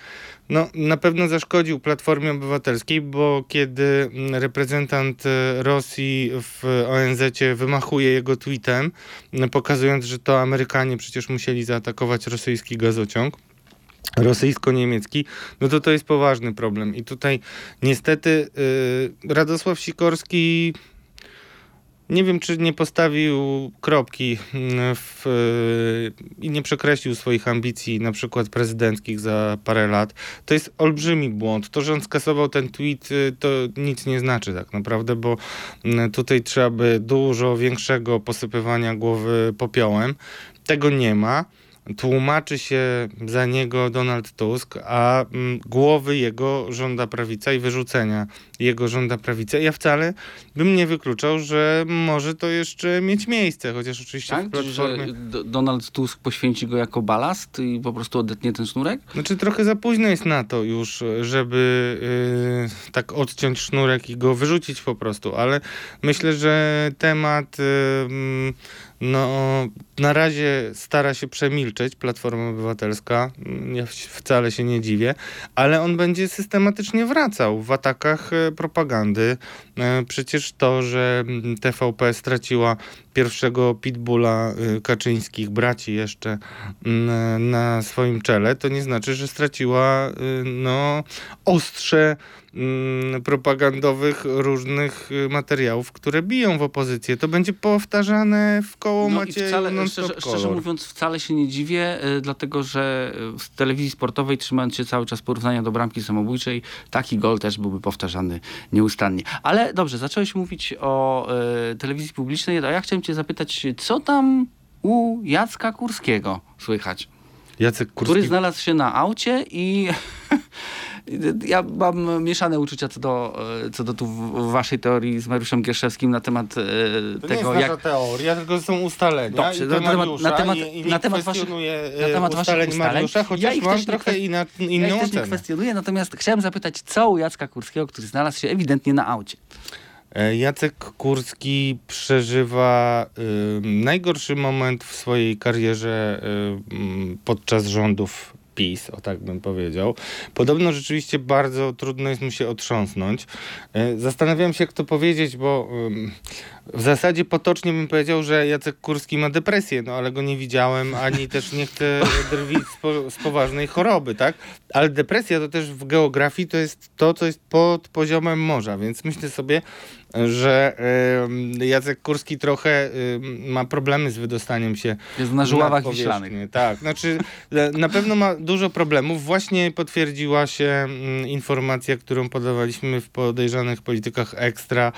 no, na pewno zaszkodził Platformie Obywatelskiej, bo kiedy reprezentant e, Rosji w ONZ wymachuje jego tweetem, pokazując, że to Amerykanie przecież musieli zaatakować rosyjski gazociąg, rosyjsko-niemiecki, no to to jest poważny problem. I tutaj niestety y, Radosław Sikorski nie wiem, czy nie postawił kropki mm, w, y, i nie przekreślił swoich ambicji, na przykład prezydenckich za parę lat. To jest olbrzymi błąd. To, że on skasował ten tweet, y, to nic nie znaczy tak naprawdę, bo mm, tutaj trzeba by dużo większego posypywania głowy popiołem. Tego nie ma. Tłumaczy się za niego Donald Tusk, a mm, głowy jego żąda prawica i wyrzucenia jego żąda prawica. Ja wcale bym nie wykluczał, że może to jeszcze mieć miejsce, chociaż oczywiście Tak? w platformie... Że Donald Tusk poświęci go jako balast i po prostu odetnie ten sznurek? Znaczy trochę za późno jest na to już, żeby yy, tak odciąć sznurek i go wyrzucić po prostu, ale myślę, że temat yy, no, na razie stara się przemilczeć Platforma Obywatelska. Ja wcale się nie dziwię, ale on będzie systematycznie wracał w atakach e, propagandy. E, Przecież to, że TVP straciła pierwszego pitbulla y, Kaczyńskich, braci jeszcze na swoim czele, to nie znaczy, że straciła no, ostrze propagandowych różnych materiałów, które biją w opozycję. To będzie powtarzane w koło No i Macieju wcale, non-stop szczerze, szczerze mówiąc, wcale się nie dziwię, y, dlatego że y, w telewizji sportowej, trzymając się cały czas porównania do bramki samobójczej, taki gol też byłby powtarzany nieustannie. Ale dobrze, zacząłeś mówić o y, telewizji publicznej, a ja chciałem cię zapytać, co tam u Jacka Kurskiego słychać? Jacek Kurski Który znalazł się na aucie i Ja mam mieszane uczucia co do, e, co do tu waszej teorii z Mariuszem Gierszewskim na temat e, To tego, nie jest jak... teoria, tylko są ustalenia. Dobrze, i na temat- na temat- i, i na nie temat waszych- kwestionuję na e, temat ustaleń ustaleń. Mariusza, chociaż Ja ich mam trochę kwest- inna, Ja inną ich też nie kwestionuję, natomiast chciałem zapytać, co u Jacka Kurskiego, który znalazł się ewidentnie na aucie? E, Jacek Kurski przeżywa najgorszy moment w swojej karierze mm, podczas rządów PiS, o tak bym powiedział. Podobno rzeczywiście bardzo trudno jest mu się otrząsnąć. E, Zastanawiałem się, jak to powiedzieć, bo w zasadzie potocznie bym powiedział, że Jacek Kurski ma depresję, no ale go nie widziałem, ani też nie chcę drwić z, po, z poważnej choroby, tak? Ale depresja to też w geografii to jest to, co jest pod poziomem morza, więc myślę sobie, że Jacek Kurski trochę ma problemy z wydostaniem się Jest na żuławach wiślanych. Tak, znaczy e, na pewno ma dużo problemów. Właśnie potwierdziła się informacja, którą podawaliśmy w podejrzanych politykach ekstra.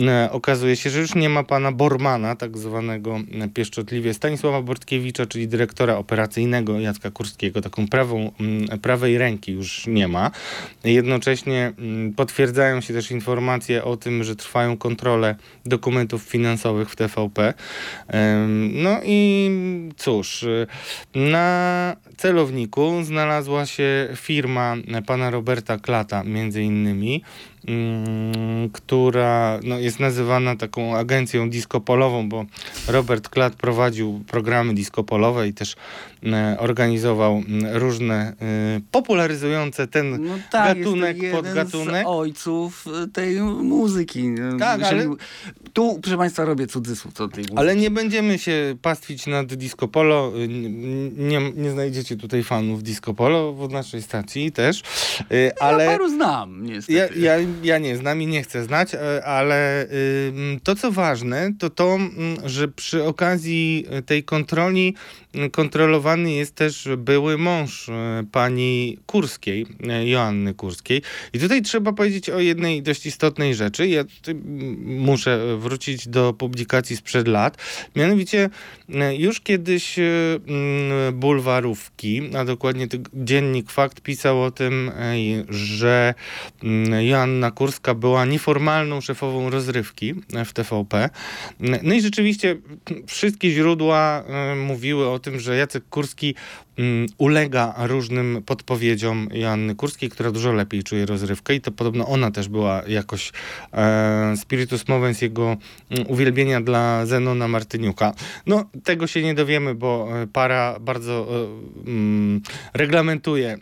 E, okazuje się, że już nie ma pana Bormana, tak zwanego e, pieszczotliwie Stanisława Bortkiewicza, czyli dyrektora operacyjnego Jacka Kurskiego. Taką prawą, prawej ręki już nie ma. Jednocześnie potwierdzają się też informacje o tym, że trwają kontrole dokumentów finansowych w TVP. No i cóż, na celowniku znalazła się firma pana Roberta Klata, między innymi, która no, jest nazywana taką agencją diskopolową, bo Robert Klat prowadził programy diskopolowe i też e, organizował mm, różne e, popularyzujące ten No tak, gatunek, jest jeden podgatunek. z ojców y, tej muzyki. Tak, Jeżeli- ale- Tu, proszę państwa, robię cudzysłów co do tej muzyki. Ale nie będziemy się pastwić nad Disco Polo. Y, Nie, nie znajdziecie tutaj fanów Disco Polo w naszej stacji też. Y, Ale... Ja paru znam, niestety. ja, ja, ja nie znam i nie chcę znać, e, ale to co ważne, to to, mm, że przy okazji tej kontroli kontrolowany jest też były mąż e, pani Kurskiej, e, Joanny Kurskiej. I tutaj trzeba powiedzieć o jednej dość istotnej rzeczy. Ja muszę wrócić do publikacji sprzed lat. Mianowicie e, już kiedyś bulwarówki, a dokładnie dziennik Fakt pisał o tym, że Joanna Kurska była nieformalną szefową rozrywki w TVP. No i rzeczywiście wszystkie źródła mówiły o tym, że Jacek Kurski mm, ulega różnym podpowiedziom Joanny Kurskiej, która dużo lepiej czuje rozrywkę i to podobno ona też była jakoś e, spiritus movens jego mm, uwielbienia dla Zenona Martyniuka. No, tego się nie dowiemy, bo e, para bardzo e, mm, reglamentuje e,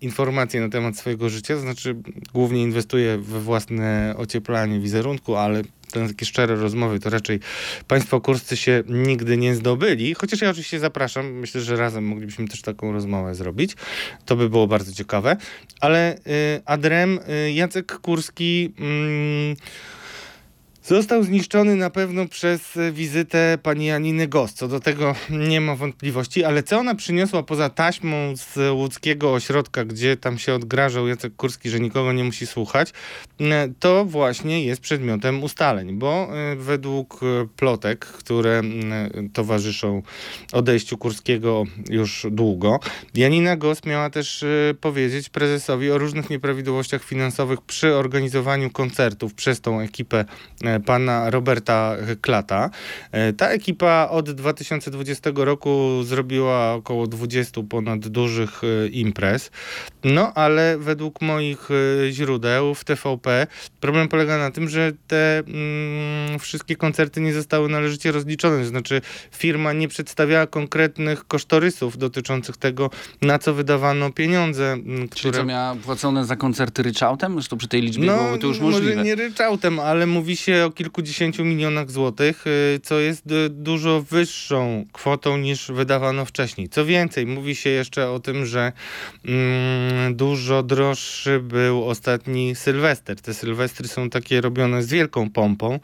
informacje na temat swojego życia, to znaczy głównie inwestuje we własne ocieplanie wizerunku, ale te takie szczere rozmowy to raczej państwo kurscy się nigdy nie zdobyli, chociaż ja oczywiście zapraszam, myślę, że razem moglibyśmy też taką rozmowę zrobić, to by było bardzo ciekawe, ale y, Adrem, y, Jacek Kurski mm, Został zniszczony na pewno przez e, wizytę pani Janiny Gos. Co do tego nie ma wątpliwości, ale co ona przyniosła poza taśmą z łódzkiego ośrodka, gdzie tam się odgrażał Jacek Kurski, że nikogo nie musi słuchać, e, to właśnie jest przedmiotem ustaleń, bo e, według plotek, które towarzyszą odejściu Kurskiego już długo, Janina Gos miała też powiedzieć prezesowi o różnych nieprawidłowościach finansowych przy organizowaniu koncertów przez tą ekipę pana Roberta Klata. E, Ta ekipa od 2020 roku zrobiła około 20 ponad dużych e, imprez. No, ale według moich e, źródeł w TVP problem polega na tym, że te mm, wszystkie koncerty nie zostały należycie rozliczone. To znaczy firma nie przedstawiała konkretnych kosztorysów dotyczących tego, na co wydawano pieniądze, Czyli które co miała płacone za koncerty ryczałtem? Zresztą przy tej liczbie byłoby to już No, może możliwe. nie ryczałtem, ale mówi się o kilkudziesięciu milionach złotych, y, co jest y, dużo wyższą kwotą niż wydawano wcześniej. Co więcej, mówi się jeszcze o tym, że mm, dużo droższy był ostatni Sylwester. Te Sylwestry są takie robione z wielką pompą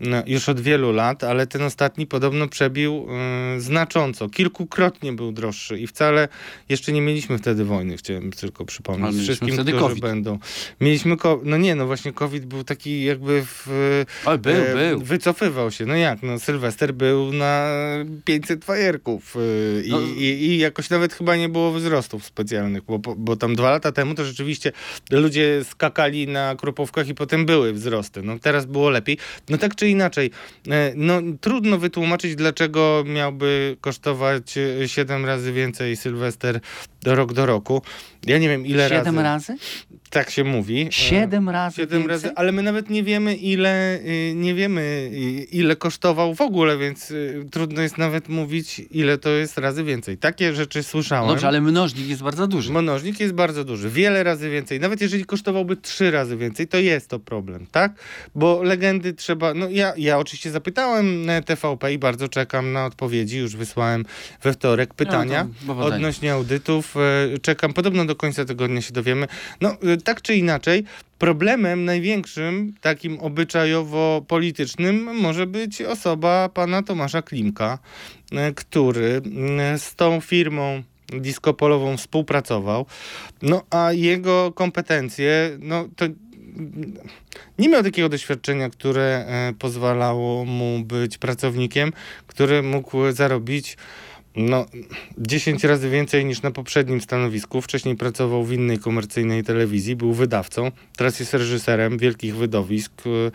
no, już od wielu lat, ale ten ostatni podobno przebił y, znacząco. Kilkukrotnie był droższy i wcale jeszcze nie mieliśmy wtedy wojny, chciałem tylko przypomnieć wszystkim, wtedy którzy COVID. będą. Mieliśmy, no nie, no właśnie COVID był taki jakby w, Oj, był, e, był. wycofywał się. No jak, no Sylwester był na 500 fajerków e, i, No. i, i jakoś nawet chyba nie było wzrostów specjalnych, bo, bo tam dwa lata temu to rzeczywiście ludzie skakali na kropówkach i potem były wzrosty. No teraz było lepiej. No tak czy inaczej, e, no trudno wytłumaczyć, dlaczego miałby kosztować 7 razy więcej Sylwester rok do roku. Ja nie wiem ile Siedem razy. razy? Tak się mówi. E, Siedem razy Siedem więcej? razy, ale my nawet nie wiemy ile, y, nie wiemy y, ile kosztował w ogóle, więc y, trudno jest nawet mówić ile to jest razy więcej. Takie rzeczy słyszałem. Dobrze, ale mnożnik jest bardzo duży. Mnożnik jest bardzo duży, wiele razy więcej. Nawet jeżeli kosztowałby trzy razy więcej, to jest to problem, tak? Bo legendy trzeba. No ja, ja oczywiście zapytałem TVP i bardzo czekam na odpowiedzi. Już wysłałem we wtorek pytania No to powodzenia. odnośnie audytów. E, Czekam, podobno do końca tygodnia się dowiemy. No e, tak czy inaczej, problemem największym, takim obyczajowo-politycznym, może być osoba pana Tomasza Klimka, e, który mm, z tą firmą diskopolową współpracował. No a jego kompetencje, no to nie miał takiego doświadczenia, które pozwalało mu być pracownikiem, który mógł zarobić no, 10 razy więcej niż na poprzednim stanowisku. Wcześniej pracował w innej komercyjnej telewizji, był wydawcą, teraz jest reżyserem wielkich wydowisk. e,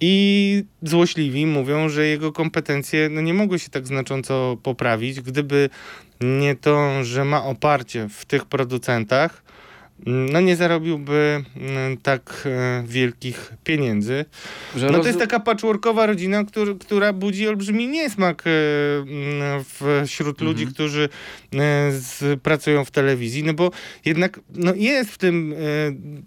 I złośliwi mówią, że jego kompetencje no, nie mogły się tak znacząco poprawić, gdyby nie to, że ma oparcie w tych producentach, no nie zarobiłby mm, tak e, wielkich pieniędzy. No to jest taka patchworkowa rodzina, który, która budzi olbrzymi niesmak e, mm, wśród ludzi, Mhm. którzy e, z, pracują w telewizji, no bo jednak no jest w tym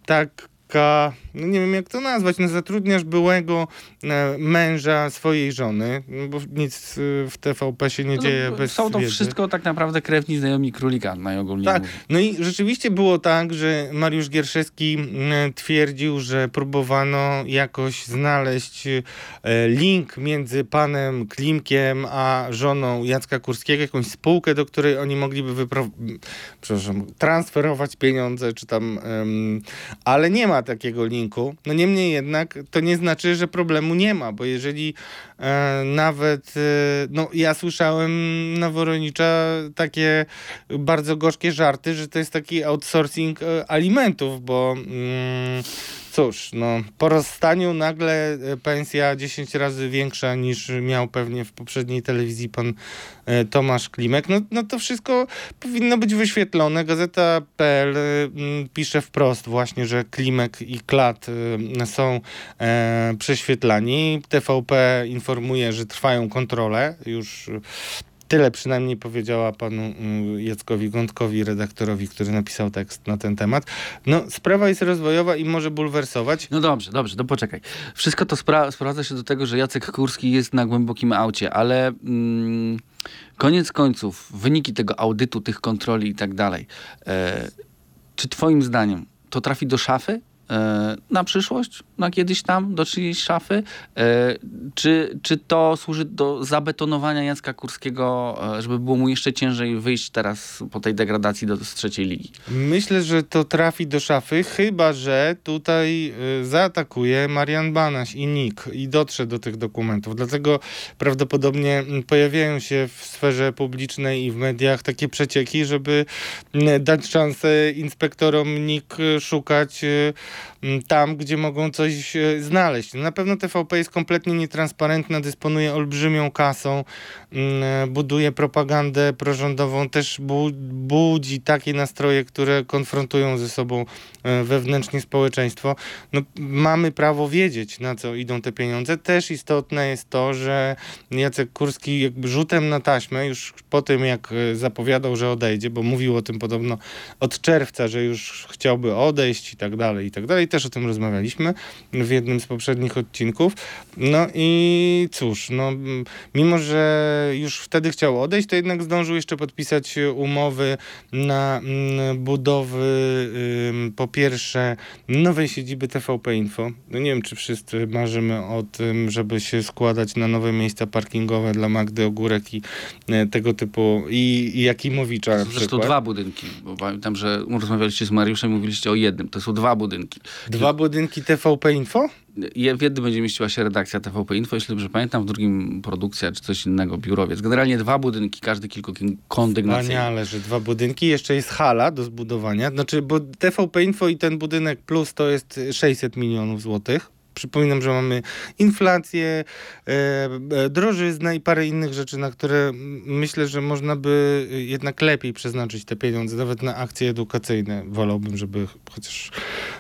taka, no nie wiem jak to nazwać, no zatrudniasz byłego e, męża swojej żony, no bo nic e, w TVP się nie No, dzieje bez Są to wiedzy. wszystko tak naprawdę krewni znajomi królika, najogólniej Tak, no i rzeczywiście było tak, że Mariusz Gierszewski twierdził, że próbowano jakoś znaleźć e, link między panem Klimkiem a żoną Jacka Kurskiego, jakąś spółkę, do której oni mogliby wypro... transferować pieniądze, czy tam, ale nie ma takiego linku. No niemniej jednak to nie znaczy, że problemu nie ma, bo jeżeli nawet, e, no ja słyszałem na Woronicza takie bardzo gorzkie żarty, że to jest taki outsourcing e, alimentów, bo mm, cóż, no po rozstaniu nagle e, pensja 10 razy większa niż miał pewnie w poprzedniej telewizji pan e, Tomasz Klimek, no, no to wszystko powinno być wyświetlone. Gazeta.pl e, pisze wprost właśnie, że Klimek i Klat e, są e, prześwietlani. TVP informuje, że trwają kontrole już Tyle przynajmniej powiedziała panu mm, Jackowi Gądkowi, redaktorowi, który napisał tekst na ten temat. No, sprawa jest rozwojowa i może bulwersować. No dobrze, dobrze, to poczekaj. Wszystko to spra- sprowadza się do tego, że Jacek Kurski jest na głębokim aucie, ale mm, koniec końców, wyniki tego audytu, tych kontroli i tak dalej, e, czy twoim zdaniem to trafi do szafy? E, Na przyszłość, na kiedyś tam, do czyjejś szafy? E, Czy, czy to służy do zabetonowania Jacka Kurskiego, e, żeby było mu jeszcze ciężej wyjść teraz po tej degradacji do z trzeciej ligi? Myślę, że to trafi do szafy, chyba że tutaj zaatakuje Marian Banaś i NIK i dotrze do tych dokumentów. Dlatego prawdopodobnie pojawiają się w sferze publicznej i w mediach takie przecieki, żeby dać szansę inspektorom NIK szukać tam, gdzie mogą coś y, znaleźć. Na pewno TVP jest kompletnie nietransparentna, dysponuje olbrzymią kasą, mm, buduje propagandę prorządową, też bu- budzi takie nastroje, które konfrontują ze sobą e, wewnętrznie społeczeństwo. No, mamy prawo wiedzieć, na co idą te pieniądze. Też istotne jest to, że Jacek Kurski jakby rzutem na taśmę, już po tym jak e, zapowiadał, że odejdzie, bo mówił o tym podobno od czerwca, że już chciałby odejść i tak dalej, i tak dalej. Też o tym rozmawialiśmy w jednym z poprzednich odcinków. No i cóż, no, mimo że już wtedy chciał odejść, to jednak zdążył jeszcze podpisać umowy na mm, budowy po pierwsze nowej siedziby TVP Info. No nie wiem, czy wszyscy marzymy o tym, żeby się składać na nowe miejsca parkingowe dla Magdy Ogórek i e, tego typu i, i Jakimowicza Zresztą dwa budynki, bo pamiętam, że rozmawialiście z Mariuszem i mówiliście o jednym. To są dwa budynki. Dwa budynki TVP Info? W jednym będzie mieściła się redakcja TVP Info, jeśli dobrze pamiętam, w drugim produkcja czy coś innego, biurowiec. Generalnie dwa budynki, każdy kilkukondygnacyjny. Wspaniale, że dwa budynki. Jeszcze jest hala do zbudowania. Znaczy, bo TVP Info i ten budynek plus to jest 600 milionów złotych. Przypominam, że mamy inflację, e, e, drożyznę i parę innych rzeczy, na które myślę, że można by jednak lepiej przeznaczyć te pieniądze, nawet na akcje edukacyjne. Wolałbym, żeby chociaż,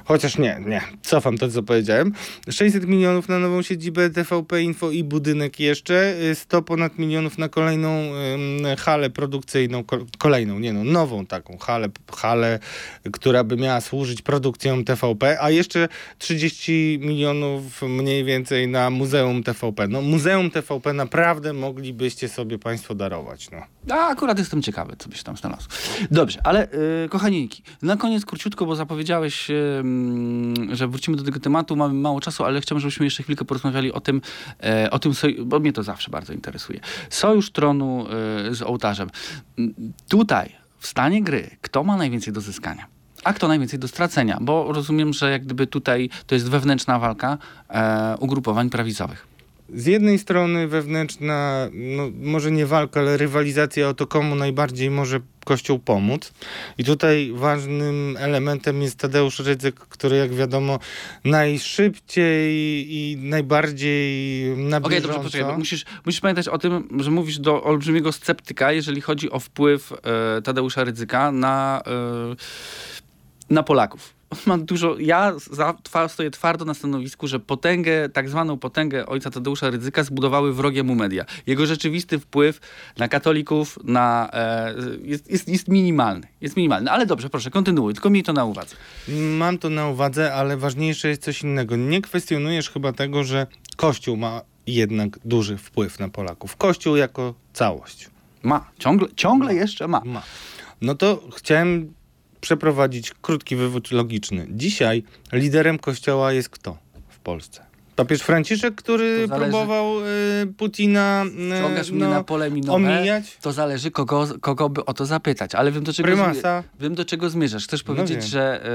chociaż nie, nie, cofam to, co powiedziałem. 600 milionów na nową siedzibę TVP Info i budynek jeszcze, y, 100 ponad milionów na kolejną halę produkcyjną, ko- kolejną, nie no, nową taką halę, halę, która by miała służyć produkcjom TVP, a jeszcze 30 milionów mniej więcej na Muzeum TVP. No Muzeum TVP naprawdę moglibyście sobie Państwo darować, no. A akurat jestem ciekawy, co byś tam znalazł. Dobrze, ale y, kochaninki, na koniec króciutko, bo zapowiedziałeś, y, mm, że wrócimy do tego tematu, mamy mało czasu, ale chciałbym, żebyśmy jeszcze chwilkę porozmawiali o tym, e, o tym bo mnie to zawsze bardzo interesuje. Sojusz tronu y, z ołtarzem. Tutaj, w stanie gry, kto ma najwięcej do zyskania? A kto najwięcej do stracenia? Bo rozumiem, że jak gdyby tutaj to jest wewnętrzna walka e, ugrupowań prawicowych. Z jednej strony wewnętrzna, no, może nie walka, ale rywalizacja o to, komu najbardziej może Kościół pomóc. I tutaj ważnym elementem jest Tadeusz Rydzyk, który jak wiadomo najszybciej i najbardziej na Okej, bieżąco... dobrze, poczekaj. Musisz, musisz pamiętać o tym, że mówisz do olbrzymiego sceptyka, jeżeli chodzi o wpływ e, Tadeusza Rydzyka na, e, na Polaków. On ma dużo. Ja za, twa, stoję twardo na stanowisku, że potęgę, tak zwaną potęgę ojca Tadeusza Rydzyka zbudowały wrogie mu media. Jego rzeczywisty wpływ na katolików na, e, jest, jest, jest minimalny. Jest minimalny. Ale dobrze, proszę, kontynuuj, tylko miej to na uwadze. Mam to na uwadze, ale ważniejsze jest coś innego. Nie kwestionujesz chyba tego, że Kościół ma jednak duży wpływ na Polaków. Kościół jako całość. Ma. Ciągle, ciągle jeszcze ma. Ma. No to chciałem przeprowadzić krótki wywód logiczny. Dzisiaj liderem kościoła jest kto w Polsce? Papież Franciszek, który próbował y, Putina y, Ciągasz mnie no, na pole minowe. omijać. To zależy, kogo, kogo by o to zapytać. Ale wiem, do czego, Prymasa. Wiem, do czego zmierzasz. Chcesz powiedzieć, wiem. że,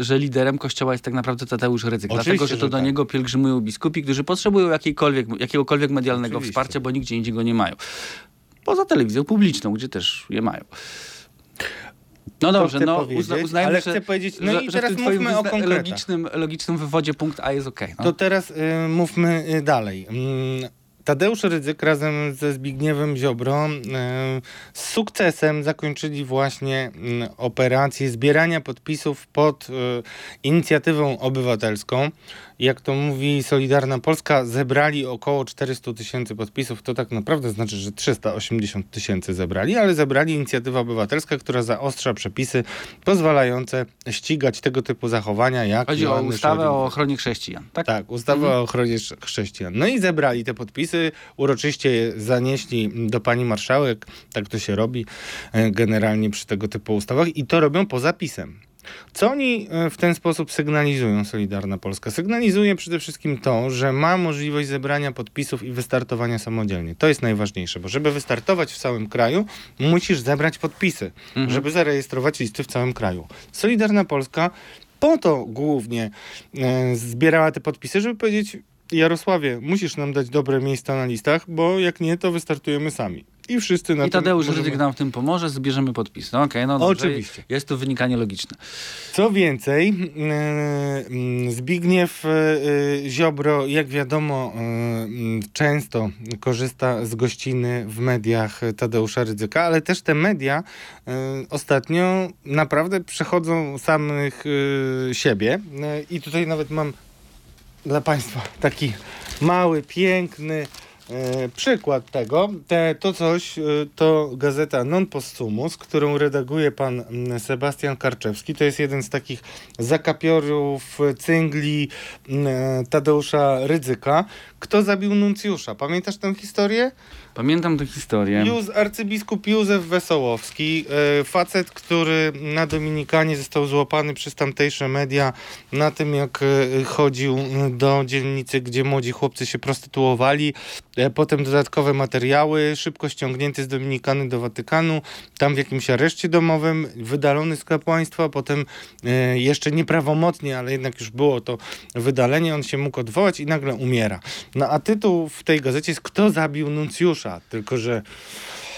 y, że liderem kościoła jest tak naprawdę Tadeusz Rydzyk. Oczywiście, Dlatego, że to że do tak. niego pielgrzymują biskupi, którzy potrzebują jakiejkolwiek, jakiegokolwiek medialnego Oczywiście. wsparcia, bo nigdzie indziej go nie mają. Poza telewizją publiczną, gdzie też je mają. No dobrze, no uzna, uznajmy, ale że, chcę powiedzieć- no że, i teraz mówmy o konkretach. logicznym, logicznym wywodzie punkt A jest okej. no. To teraz y, mówmy y, dalej. Mm, Tadeusz Rydzyk razem ze Zbigniewem Ziobro y, z sukcesem zakończyli właśnie y, operację zbierania podpisów pod y, inicjatywą obywatelską. Jak to mówi Solidarna Polska, zebrali około 400 tysięcy podpisów. To tak naprawdę znaczy, że 380 tysięcy zebrali, ale zebrali inicjatywa obywatelska, która zaostrza przepisy pozwalające ścigać tego typu zachowania jak Chodzi o ustawę o ochronie chrześcijan, tak? Tak, ustawa o ochronie chrześcijan. No i zebrali te podpisy, uroczyście je zanieśli do pani marszałek, tak to się robi e, generalnie przy tego typu ustawach i to robią poza pisem. Co oni e, w ten sposób sygnalizują, Solidarna Polska? Sygnalizuje przede wszystkim to, że ma możliwość zebrania podpisów i wystartowania samodzielnie. To jest najważniejsze, bo żeby wystartować w całym kraju, musisz zebrać podpisy, Mhm. żeby zarejestrować listy w całym kraju. Solidarna Polska po to głównie e, zbierała te podpisy, żeby powiedzieć Jarosławie, musisz nam dać dobre miejsca na listach, bo jak nie, to wystartujemy sami. I wszyscy na I Tadeusz możemy- Rydzyk nam w tym pomoże, zbierzymy podpis. No okej, no dobrze. Oczywiście. Jest to wynikanie logiczne. Co więcej, e, mm, Zbigniew e, e, Ziobro, jak wiadomo, mm, często korzysta z gościny w mediach Tadeusza Rydzyka, ale też te media ostatnio naprawdę przechodzą samych siebie. I tutaj nawet mam dla Państwa taki mały, piękny e, przykład tego. Te, to coś e, to gazeta Non Possumus, którą redaguje pan mm, Sebastian Karczewski. To jest jeden z takich zakapiorów, cyngli e, Tadeusza Rydzyka. Kto zabił nuncjusza? Pamiętasz tę historię? Pamiętam tę historię. Józ, arcybiskup Józef Wesołowski, e, facet, który na Dominikanie został złapany przez tamtejsze media na tym, jak e, chodził do dzielnicy, gdzie młodzi chłopcy się prostytuowali. E, potem dodatkowe materiały, szybko ściągnięty z Dominikany do Watykanu, tam w jakimś areszcie domowym, wydalony z kapłaństwa, potem jeszcze nieprawomocnie, ale jednak już było to wydalenie, on się mógł odwołać i nagle umiera. No a tytuł w tej gazecie jest Kto zabił nuncjusza? Tylko, że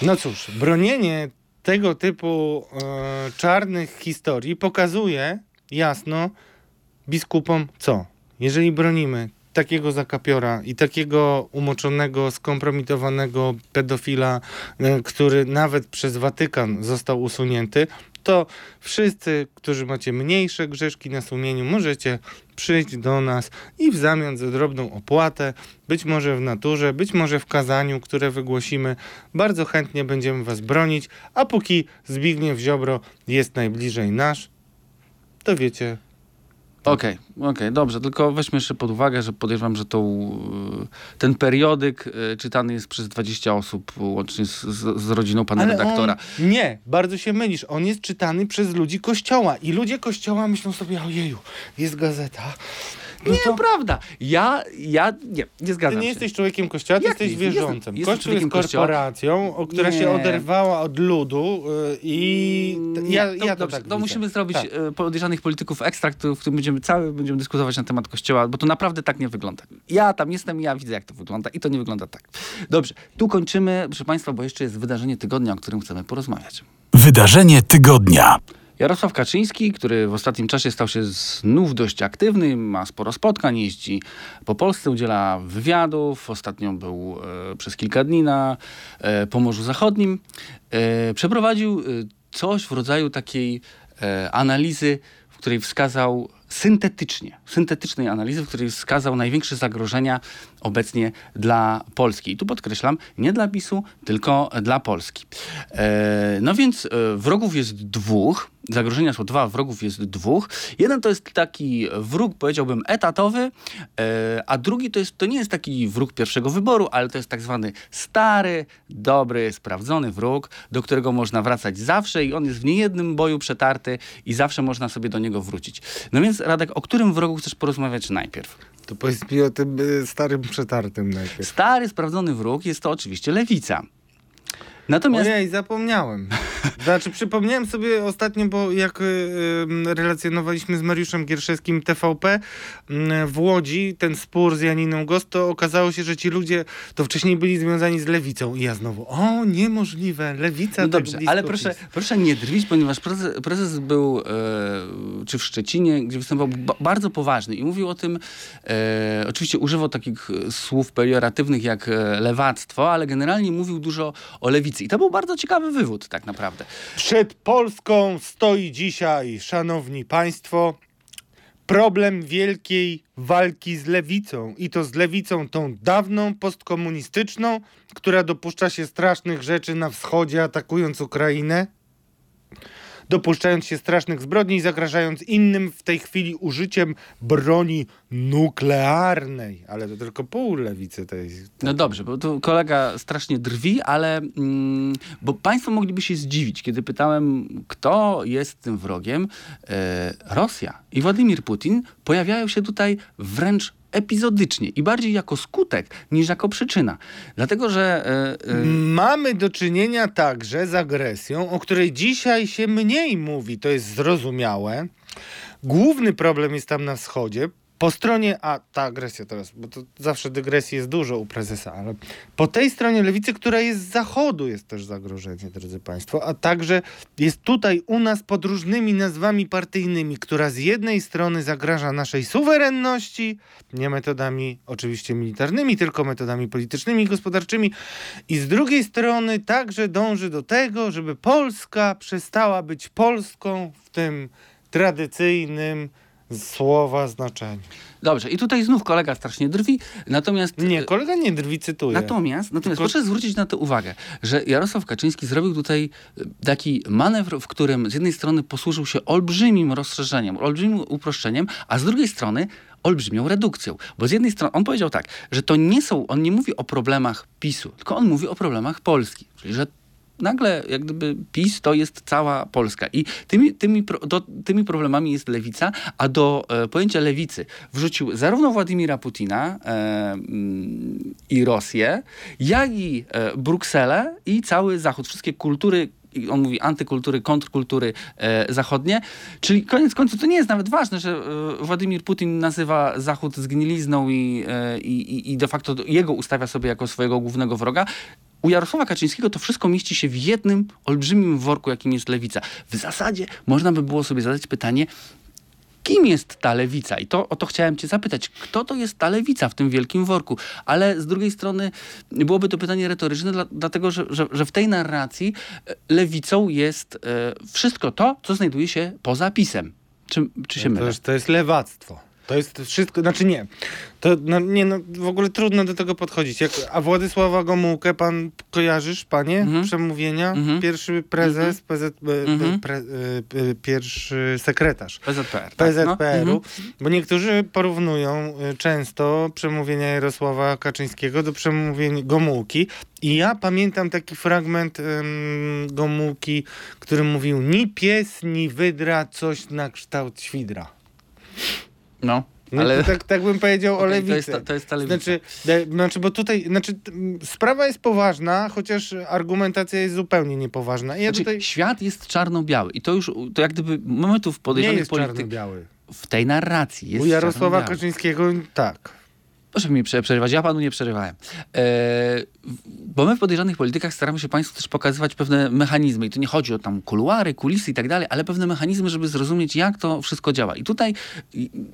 no cóż, bronienie tego typu e, czarnych historii pokazuje jasno biskupom co? Jeżeli bronimy takiego zakapiora i takiego umoczonego, skompromitowanego pedofila, e, który nawet przez Watykan został usunięty, to wszyscy, którzy macie mniejsze grzeszki na sumieniu, możecie przyjść do nas i w zamian za drobną opłatę, być może w naturze, być może w kazaniu, które wygłosimy, bardzo chętnie będziemy was bronić, a póki Zbigniew Ziobro jest najbliżej nasz, to wiecie, Okej, okej, dobrze, tylko weźmy jeszcze pod uwagę, że podejrzewam, że tą, y, ten periodyk y, czytany jest przez 20 osób, łącznie z, z, rodziną pana Ale redaktora. Nie, bardzo się mylisz. On jest czytany przez ludzi kościoła i ludzie kościoła myślą sobie, ojeju, jest gazeta. No nie, to prawda. Ja, ja, nie, nie ty zgadzam nie się. jesteś człowiekiem kościoła, ty Jak jesteś nie? Wierzącym. jestem Kościół jest człowiekiem kościoła. korporacją, o, która się Nie. oderwała od ludu y, i t- ja, to, ja to dobrze, tak to musimy zrobić Tak. e, podejrzanych polityków ekstrakt, w którym będziemy cały będziemy dyskutować na temat kościoła, bo to naprawdę tak nie wygląda. Ja tam jestem i ja widzę, jak to wygląda i to nie wygląda tak. Dobrze, tu kończymy, proszę Państwa, bo jeszcze jest wydarzenie tygodnia, o którym chcemy porozmawiać. Wydarzenie tygodnia. Jarosław Kaczyński, który w ostatnim czasie stał się znów dość aktywny, ma sporo spotkań, jeździ po Polsce, udziela wywiadów. Ostatnio był e, przez kilka dni na e, Pomorzu Zachodnim. E, przeprowadził e, coś w rodzaju takiej e, analizy, w której wskazał syntetycznie, syntetycznej analizy, w której wskazał największe zagrożenia obecnie dla Polski. I tu podkreślam, nie dla PiSu, tylko dla Polski. E, no więc wrogów jest dwóch. Zagrożenia są dwa, wrogów jest dwóch. Jeden to jest taki wróg, powiedziałbym, etatowy, e, a drugi to, jest, to nie jest taki wróg pierwszego wyboru, ale to jest tak zwany stary, dobry, sprawdzony wróg, do którego można wracać zawsze i on jest w niejednym boju przetarty i zawsze można sobie do niego wrócić. No więc Radek, o którym wrogu chcesz porozmawiać najpierw? To powiedz mi o tym y, starym przetartym najpierw. Stary, sprawdzony wróg jest to oczywiście lewica. Natomiast Ojej, zapomniałem. Znaczy, przypomniałem sobie ostatnio, bo jak y, y, relacjonowaliśmy z Mariuszem Gierszewskim TVP y, w Łodzi, ten spór z Janiną Gos, to okazało się, że ci ludzie to wcześniej byli związani z lewicą. I ja znowu, o, niemożliwe, lewica No tak dobrze, ale proszę, proszę nie drwić, ponieważ prezes, prezes był e, czy w Szczecinie, gdzie występował ba bardzo poważny i mówił o tym, e, oczywiście używał takich słów pejoratywnych jak e, lewactwo, ale generalnie mówił dużo o lewicy. I to był bardzo ciekawy wywód tak naprawdę. Przed Polską stoi dzisiaj, szanowni państwo, problem wielkiej walki z lewicą. I to z lewicą tą dawną, postkomunistyczną, która dopuszcza się strasznych rzeczy na wschodzie, atakując Ukrainę, dopuszczając się strasznych zbrodni i zagrażając innym w tej chwili użyciem broni nuklearnej. Ale to tylko pół lewicy tej. No dobrze, bo tu kolega strasznie drwi, ale mm, bo państwo mogliby się zdziwić, kiedy pytałem, kto jest tym wrogiem. E, Rosja i Władimir Putin pojawiają się tutaj wręcz epizodycznie i bardziej jako skutek niż jako przyczyna. Dlatego, że e, e, Mamy do czynienia także z agresją, o której dzisiaj się mniej mówi, to jest zrozumiałe. Główny problem jest tam na wschodzie. Po stronie, a ta agresja teraz, bo to zawsze dygresji jest dużo u prezesa, ale po tej stronie lewicy, która jest z zachodu, jest też zagrożenie, drodzy Państwo, a także jest tutaj u nas pod różnymi nazwami partyjnymi, która z jednej strony zagraża naszej suwerenności, nie metodami oczywiście militarnymi, tylko metodami politycznymi i gospodarczymi, i z drugiej strony także dąży do tego, żeby Polska przestała być Polską w tym tradycyjnym słowa znaczeniu. dobrze, i tutaj znów kolega strasznie drwi, natomiast Nie, kolega nie drwi, cytuje. Natomiast, natomiast Tylko- proszę zwrócić na to uwagę, że Jarosław Kaczyński zrobił tutaj e, taki manewr, w którym z jednej strony posłużył się olbrzymim rozszerzeniem, olbrzymim uproszczeniem, a z drugiej strony olbrzymią redukcją. Bo z jednej strony on powiedział tak, że to nie są, on nie mówi o problemach PiSu, tylko on mówi o problemach Polski. Czyli, że nagle jak gdyby PiS to jest cała Polska. I tymi, tymi, do, tymi problemami jest lewica, a do e, pojęcia lewicy wrzucił zarówno Władimira Putina e, mm, i Rosję, jak i e, Brukselę i cały Zachód. Wszystkie kultury on mówi antykultury, kontrkultury e, zachodnie. Czyli koniec końców to nie jest nawet ważne, że e, Władimir Putin nazywa Zachód zgnilizną i, e, i, i de facto jego ustawia sobie jako swojego głównego wroga. U Jarosława Kaczyńskiego to wszystko mieści się w jednym olbrzymim worku, jakim jest lewica. W zasadzie można by było sobie zadać pytanie, kim jest ta lewica? I to o to chciałem cię zapytać. Kto to jest ta lewica w tym wielkim worku? Ale z drugiej strony byłoby to pytanie retoryczne, dla, dlatego że, że, że, w tej narracji e, lewicą jest e, wszystko to, co znajduje się poza pisem. Czy, czy się to, mylę? to jest lewactwo. To jest wszystko, znaczy nie. To no, nie, no, w ogóle trudno do tego podchodzić. Jak, a Władysława Gomułkę pan kojarzysz, panie? Mhm. Przemówienia? Mhm. Pierwszy prezes, PZ, e, Mhm. pre, e, e, pierwszy sekretarz. PZPR. tak, PZPR-u, no? Mhm. bo niektórzy porównują y, często przemówienia Jarosława Kaczyńskiego do przemówień Gomułki. I ja pamiętam taki fragment ym, Gomułki, który mówił ni pies, ni wydra, coś na kształt świdra. No, No ale to tak, tak bym powiedział o Okej, lewicy. to, jest ta, to jest ta lewica. Znaczy, de, znaczy, bo tutaj, znaczy, t- m, sprawa jest poważna, chociaż argumentacja jest zupełnie niepoważna. I Ja znaczy, tutaj Świat jest czarno-biały i to już, to jak gdyby momentów podejrzanych jest polityk czarno-biały. w tej narracji jest U Jarosława. Kaczyńskiego tak. Proszę mi prze- przerywać, ja panu nie przerywałem. E, bo my w podejrzanych politykach staramy się państwu też pokazywać pewne mechanizmy. I tu nie chodzi o tam kuluary, kulisy i tak dalej, ale pewne mechanizmy, żeby zrozumieć, jak to wszystko działa. I tutaj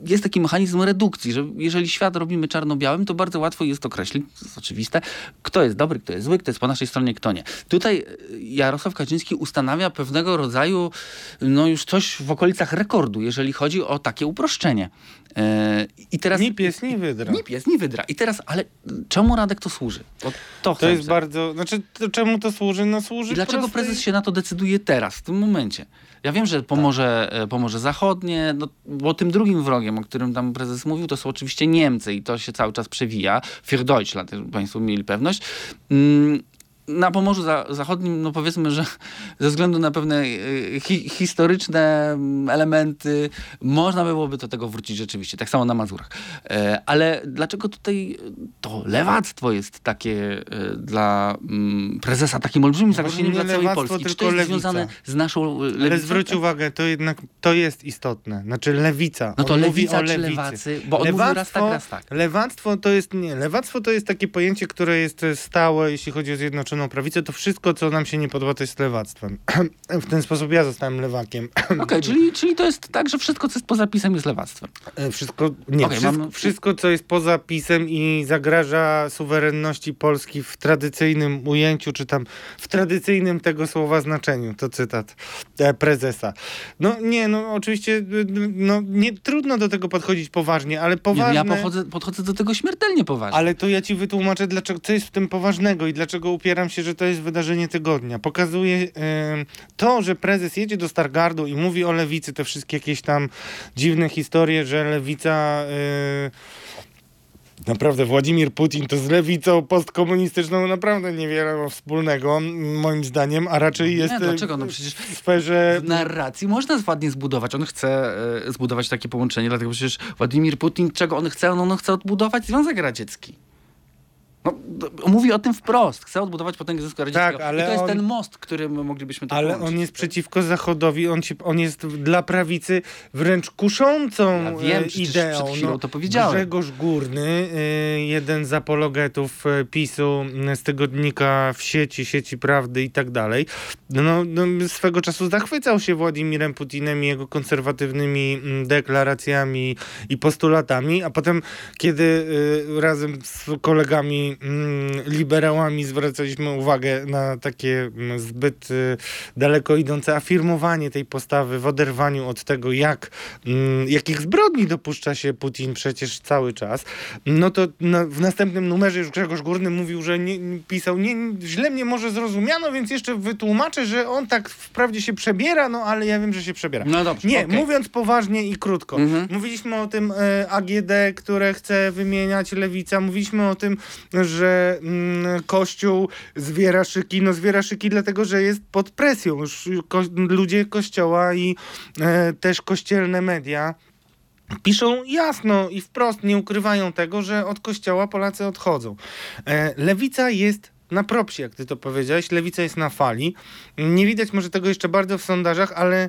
jest taki mechanizm redukcji, że jeżeli świat robimy czarno-białym, to bardzo łatwo jest określić, to jest oczywiste, kto jest dobry, kto jest zły, kto jest po naszej stronie, kto nie. Tutaj e, Jarosław Kaczyński ustanawia pewnego rodzaju, no już coś w okolicach rekordu, jeżeli chodzi o takie uproszczenie. E, I teraz... Ni pies, ni wydra. Nie pies, nie wydra. I teraz, ale czemu Radek to służy? Bo to To jest bardzo. Znaczy, to czemu to służy? No służy. I dlaczego prostej- prezes się na to decyduje teraz, w tym momencie? Ja wiem, że pomoże, e, pomoże zachodnie, no, bo tym drugim wrogiem, o którym tam prezes mówił, to są oczywiście Niemcy i to się cały czas przewija. Für Deutschland, żeby Państwo mieli pewność. Na Pomorzu za, Zachodnim, no powiedzmy, że ze względu na pewne e, hi, historyczne mm, elementy, można byłoby do tego wrócić rzeczywiście, tak samo na Mazurach. E, ale dlaczego tutaj to lewactwo jest takie e, dla mm, prezesa takim olbrzymim zagrożeniem nie dla całej lewactwo, Polski? Czy to jest lewica. związane z naszą lewicą? Ale zwróć uwagę, to jednak to jest istotne. Znaczy lewica. No to On lewica mówi o lewicy. lewacy? Bo on mówił raz tak, raz tak. Lewactwo to jest nie. Lewactwo to jest takie pojęcie, które jest stałe, jeśli chodzi o Zjednoczoną Prawicę. To wszystko, co nam się nie podoba, to jest lewactwem. w ten sposób ja zostałem lewakiem. Okej, czyli, czyli to jest tak, że wszystko, co jest poza pisem, jest lewactwem. E, Wszystko, nie, Okej, wszystko, mamy- wszystko, co jest poza pisem i zagraża suwerenności Polski w tradycyjnym ujęciu, czy tam w tradycyjnym tego słowa znaczeniu, to cytat e, prezesa. No nie, no oczywiście, y, no nie, trudno do tego podchodzić poważnie, ale Nie, poważne... ja podchodzę, podchodzę do tego śmiertelnie poważnie. Ale to ja ci wytłumaczę, dlaczego, co jest w tym poważnego i dlaczego upieram się, że to jest wydarzenie tygodnia. Pokazuje em, to, że prezes jedzie do Stargardu i mówi o lewicy, te wszystkie jakieś tam dziwne historie, że lewica... y, Naprawdę, Władimir Putin to z lewicą postkomunistyczną naprawdę niewiele ma wspólnego, moim zdaniem, a raczej jest nie, dlaczego? No przecież w sferze... w narracji można ładnie zbudować. On chce e, zbudować takie połączenie, dlatego przecież Władimir Putin, czego on chce? On, on chce odbudować Związek Radziecki. No, mówi o tym wprost. Chce odbudować potęgę Związku Radzieckiego. ale I to jest on- ten most, którym moglibyśmy to Ale połączyć. on jest przeciwko Zachodowi, on, się, on jest dla prawicy wręcz kuszącą Ja wiem, e, ideą. przed chwilą to powiedziałem. Grzegorz Górny, e, jeden z apologetów e, PiSu z tygodnika w sieci, sieci prawdy i tak dalej, no, no, swego czasu zachwycał się Władimirem Putinem i jego konserwatywnymi deklaracjami i postulatami, a potem, kiedy razem z kolegami liberałami zwracaliśmy uwagę na takie mm, zbyt y, daleko idące afirmowanie tej postawy w oderwaniu od tego, jak, mm, jakich zbrodni dopuszcza się Putin przecież cały czas, no to w następnym numerze już Grzegorz Górny mówił, że nie, pisał, nie, źle mnie może zrozumiano, więc jeszcze wytłumaczę, że on tak wprawdzie się przebiera, no ale ja wiem, że się przebiera. No dobrze, Nie, okej. mówiąc poważnie i krótko. Mhm. Mówiliśmy o tym e, AGD, które chce wymieniać lewica. Mówiliśmy o tym, że mm, Kościół zwiera szyki. No zwiera szyki dlatego, że jest pod presją. Już ko ludzie Kościoła i e, też kościelne media piszą jasno i wprost, nie ukrywają tego, że od Kościoła Polacy odchodzą. E, lewica jest na propsie, jak ty to powiedziałeś. Lewica jest na fali. Nie widać może tego jeszcze bardzo w sondażach, ale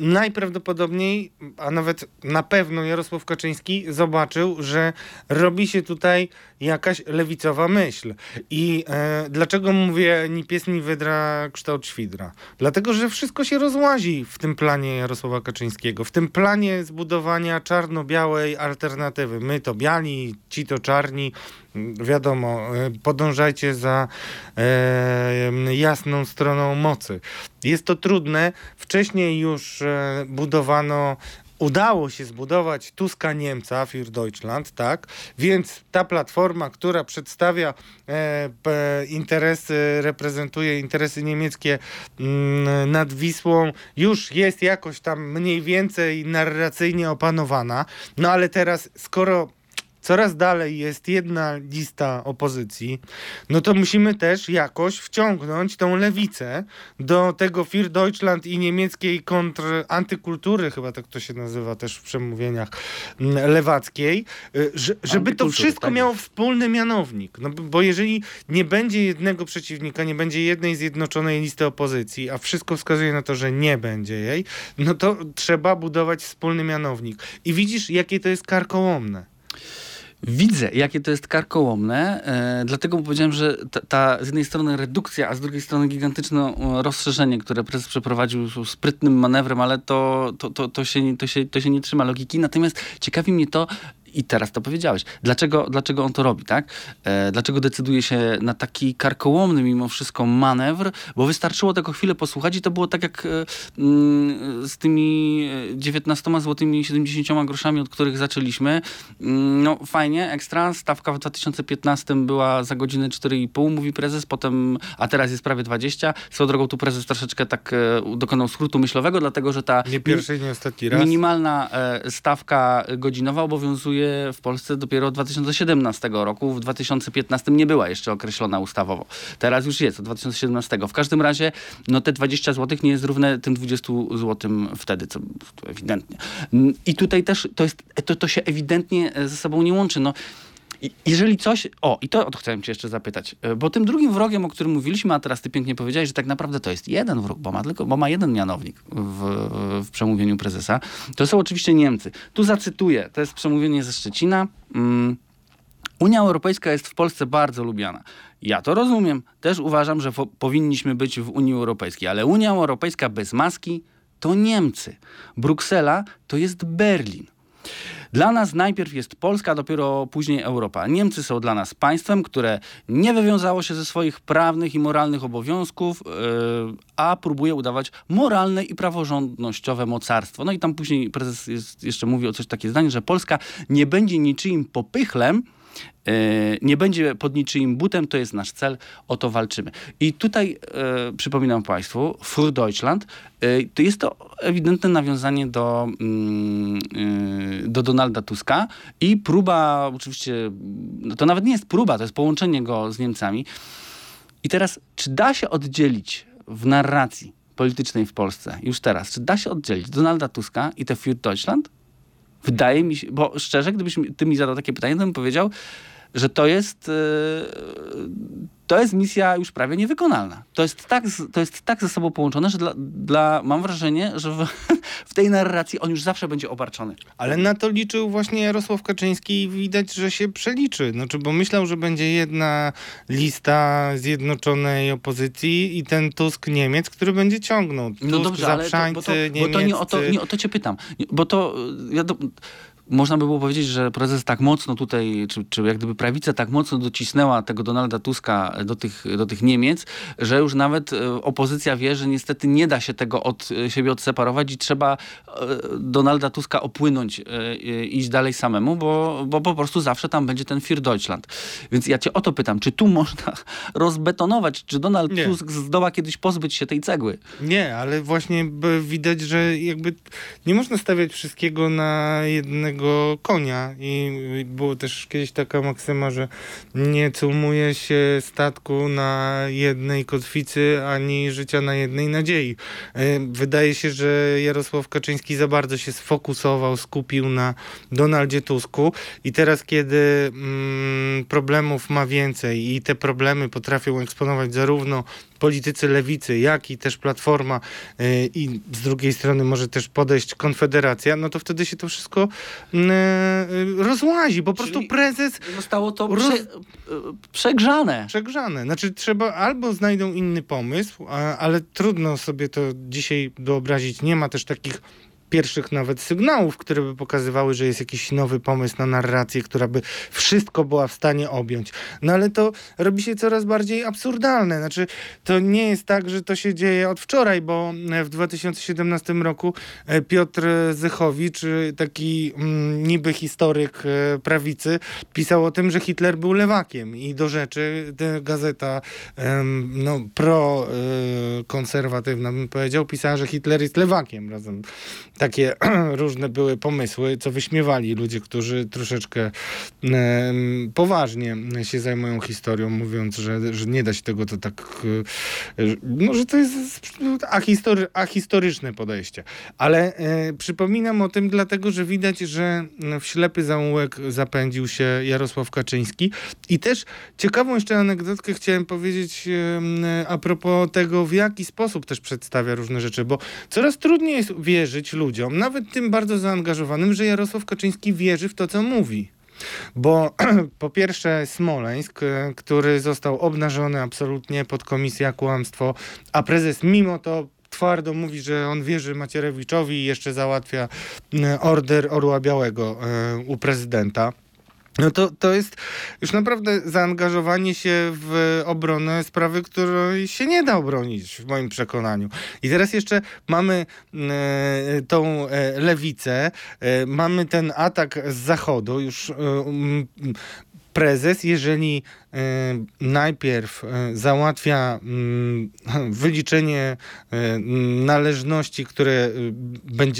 najprawdopodobniej, a nawet na pewno Jarosław Kaczyński zobaczył, że robi się tutaj jakaś lewicowa myśl. I e, dlaczego mówię ni pies, ni wydra kształt świdra? Dlatego, że wszystko się rozłazi w tym planie Jarosława Kaczyńskiego, w tym planie zbudowania czarno-białej alternatywy. My to biali, ci to czarni. Wiadomo, e, podążajcie za e, jasną stroną mocy. Jest to trudne. Wcześniej już e, budowano udało się zbudować Tuska Niemca, Für Deutschland, tak? Więc ta platforma, która przedstawia e, interesy, reprezentuje interesy niemieckie mm, nad Wisłą, już jest jakoś tam mniej więcej narracyjnie opanowana. No ale teraz, skoro coraz dalej jest jedna lista opozycji, no to musimy też jakoś wciągnąć tą lewicę do tego Für Deutschland i niemieckiej kontr antykultury, chyba tak to się nazywa też w przemówieniach mm, lewackiej, y, że, żeby to wszystko tak miało wspólny mianownik. No, bo- bo jeżeli nie będzie jednego przeciwnika, nie będzie jednej zjednoczonej listy opozycji, a wszystko wskazuje na to, że nie będzie jej, no to trzeba budować wspólny mianownik. I widzisz, jakie to jest karkołomne. Widzę, jakie to jest karkołomne, e, dlatego powiedziałem, że ta, ta z jednej strony redukcja, a z drugiej strony gigantyczne e, rozszerzenie, które prezes przeprowadził sprytnym manewrem, ale to, to, to, to, się, to, się, to się nie trzyma logiki. Natomiast ciekawi mnie to, i teraz to powiedziałeś, dlaczego, dlaczego on to robi, tak? E, dlaczego decyduje się na taki karkołomny mimo wszystko manewr, bo wystarczyło tego chwilę posłuchać i to było tak jak e, mm, z tymi e, 19 złotymi 70 groszami, od których zaczęliśmy. Mm, No fajnie, ekstra. Stawka w 2015 była za godzinę 4,5, mówi prezes, potem, a teraz jest prawie 20. Swoją drogą tu prezes troszeczkę tak e, dokonał skrótu myślowego, dlatego że ta Nie pierwszy, nie ostatni raz. Minimalna e, stawka godzinowa obowiązuje w Polsce dopiero od 2017 roku. W 2015 nie była jeszcze określona ustawowo. Teraz już jest, od 2017. W każdym razie no te 20 zł nie jest równe tym 20 zł wtedy, co ewidentnie. I tutaj też to, jest, to, to się ewidentnie ze sobą nie łączy. No, jeżeli coś. O, i to to chciałem Cię jeszcze zapytać. E, Bo tym drugim wrogiem, o którym mówiliśmy, a teraz Ty pięknie powiedziałeś, że tak naprawdę to jest jeden wróg, bo ma, tylko, bo ma jeden mianownik w, w przemówieniu prezesa. To są oczywiście Niemcy. Tu zacytuję, to jest przemówienie ze Szczecina. Mm. Unia Europejska jest w Polsce bardzo lubiana. Ja to rozumiem. Też uważam, że powinniśmy być w Unii Europejskiej, ale Unia Europejska bez maski to Niemcy. Bruksela to jest Berlin. Dla nas najpierw jest Polska, dopiero później Europa. Niemcy są dla nas państwem, które nie wywiązało się ze swoich prawnych i moralnych obowiązków, yy, a próbuje udawać moralne i praworządnościowe mocarstwo. No i tam później prezes jest, jeszcze mówi o coś takie zdanie, że Polska nie będzie niczyim popychlem, nie będzie pod niczyim butem, to jest nasz cel, o to walczymy. I tutaj e, przypominam Państwu, Für Deutschland, e, to jest to ewidentne nawiązanie do, e, do Donalda Tuska i próba, oczywiście, no to nawet nie jest próba, to jest połączenie go z Niemcami. I teraz, czy da się oddzielić w narracji politycznej w Polsce, już teraz, czy da się oddzielić Donalda Tuska i te Für Deutschland? Wydaje mi się, bo szczerze, gdybyś ty mi zadał takie pytanie, to bym powiedział, że to jest, e, to jest misja już prawie niewykonalna. To jest tak, to jest tak ze sobą połączone, że dla, dla, mam wrażenie, że w, w tej narracji on już zawsze będzie obarczony. Ale na to liczył właśnie Jarosław Kaczyński i widać, że się przeliczy. Znaczy, bo myślał, że będzie jedna lista zjednoczonej opozycji i ten Tusk Niemiec, który będzie ciągnął. Tusk, No dobrze, ale to, bo, to, bo to nie o to, nie o to cię pytam. Bo to, y, wiadomo, można by było powiedzieć, że prezes tak mocno tutaj, czy, czy jak gdyby prawica tak mocno docisnęła tego Donalda Tuska do tych, do tych Niemiec, że już nawet e, opozycja wie, że niestety nie da się tego od e, siebie odseparować i trzeba e, Donalda Tuska opłynąć, iść dalej samemu, bo, bo po prostu zawsze tam będzie ten Für Deutschland. Więc ja cię o to pytam, czy tu można rozbetonować, czy Donald nie. Tusk zdoła kiedyś pozbyć się tej cegły? Nie, ale właśnie widać, że jakby nie można stawiać wszystkiego na jednego konia i było też kiedyś taka maksyma, że nie cumuje się statku na jednej kotwicy, ani życia na jednej nadziei. E, wydaje się, że Jarosław Kaczyński za bardzo się sfokusował, skupił na Donaldzie Tusku i teraz, kiedy mm, problemów ma więcej i te problemy potrafią eksponować zarówno politycy lewicy, jak i też Platforma yy, i z drugiej strony może też podejść Konfederacja, no to wtedy się to wszystko yy, rozłazi. Po prostu prezes... Zostało to roz... prze, przegrzane. Przegrzane. Znaczy trzeba albo znajdą inny pomysł, ale trudno sobie to dzisiaj wyobrazić. Nie ma też takich pierwszych nawet sygnałów, które by pokazywały, że jest jakiś nowy pomysł na narrację, która by wszystko była w stanie objąć. No ale to robi się coraz bardziej absurdalne. Znaczy, to nie jest tak, że to się dzieje od wczoraj, bo w 2017 roku e, Piotr Zychowicz, e, taki mm, niby historyk e, prawicy, pisał o tym, że Hitler był lewakiem i do rzeczy gazeta no, pro-konserwatywna, bym powiedział, pisała, że Hitler jest lewakiem razem takie różne były pomysły, co wyśmiewali ludzie, którzy troszeczkę poważnie się zajmują historią, mówiąc, że, że nie da się tego to tak, e, no, że to jest ahistory, ahistoryczne podejście. Ale e, przypominam o tym dlatego, że widać, że w ślepy zaułek zapędził się Jarosław Kaczyński i też ciekawą jeszcze anegdotkę chciałem powiedzieć a propos tego, w jaki sposób też przedstawia różne rzeczy, bo coraz trudniej jest wierzyć ludziom, ludziom, nawet tym bardzo zaangażowanym, że Jarosław Kaczyński wierzy w to, co mówi. Bo po pierwsze Smoleńsk, e, który został obnażony absolutnie pod komisję kłamstwo, a prezes mimo to twardo mówi, że on wierzy Macierewiczowi i jeszcze załatwia e, order Orła Białego e, u prezydenta. No to, to jest już naprawdę zaangażowanie się w obronę sprawy, której się nie da obronić, w moim przekonaniu. I teraz jeszcze mamy e, tą e, lewicę, e, mamy ten atak z zachodu, już e, prezes, jeżeli najpierw e, załatwia mm, wyliczenie e, należności, które,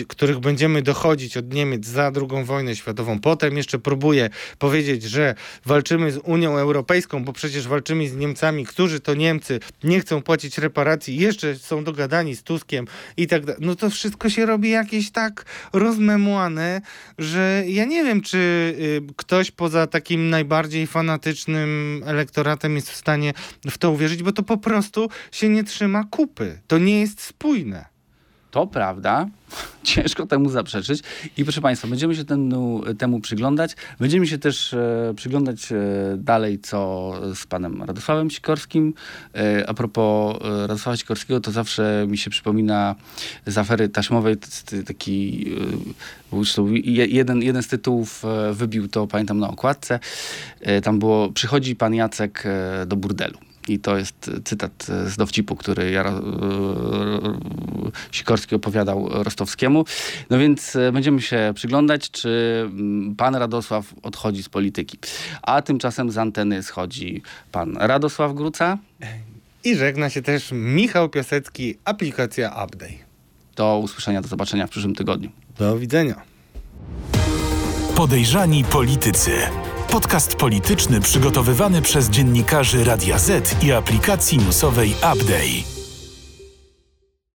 których będziemy dochodzić od Niemiec za II wojnę światową, potem jeszcze próbuje powiedzieć, że walczymy z Unią Europejską, bo przecież walczymy z Niemcami, którzy to Niemcy nie chcą płacić reparacji, jeszcze są dogadani z Tuskiem i tak dalej. No to wszystko się robi jakieś tak rozmemłane, że ja nie wiem, czy y, ktoś poza takim najbardziej bardziej elektoratem jest w stanie w to uwierzyć, bo to po prostu się nie trzyma kupy. To nie jest spójne. To prawda, ciężko temu zaprzeczyć. I proszę Państwa, będziemy się temu, temu przyglądać. Będziemy się też e, przyglądać e, dalej, co z panem Radosławem Sikorskim. E, a propos e, Radosława Sikorskiego, to zawsze mi się przypomina z afery taśmowej taki e, jeden, jeden z tytułów e, wybił to, pamiętam, na okładce. tam było, przychodzi pan Jacek do burdelu. I to jest cytat z dowcipu, który Jaro, e, Sikorski opowiadał Rostowskiemu. No więc e, będziemy się przyglądać, czy mm, pan Radosław odchodzi z polityki. A tymczasem z anteny schodzi pan Radosław Gruca. I żegna się też Michał Piasecki, aplikacja Update. Do usłyszenia, do zobaczenia w przyszłym tygodniu. Do widzenia. Podejrzani politycy. Podcast polityczny przygotowywany przez dziennikarzy Radia Z i aplikacji newsowej Update.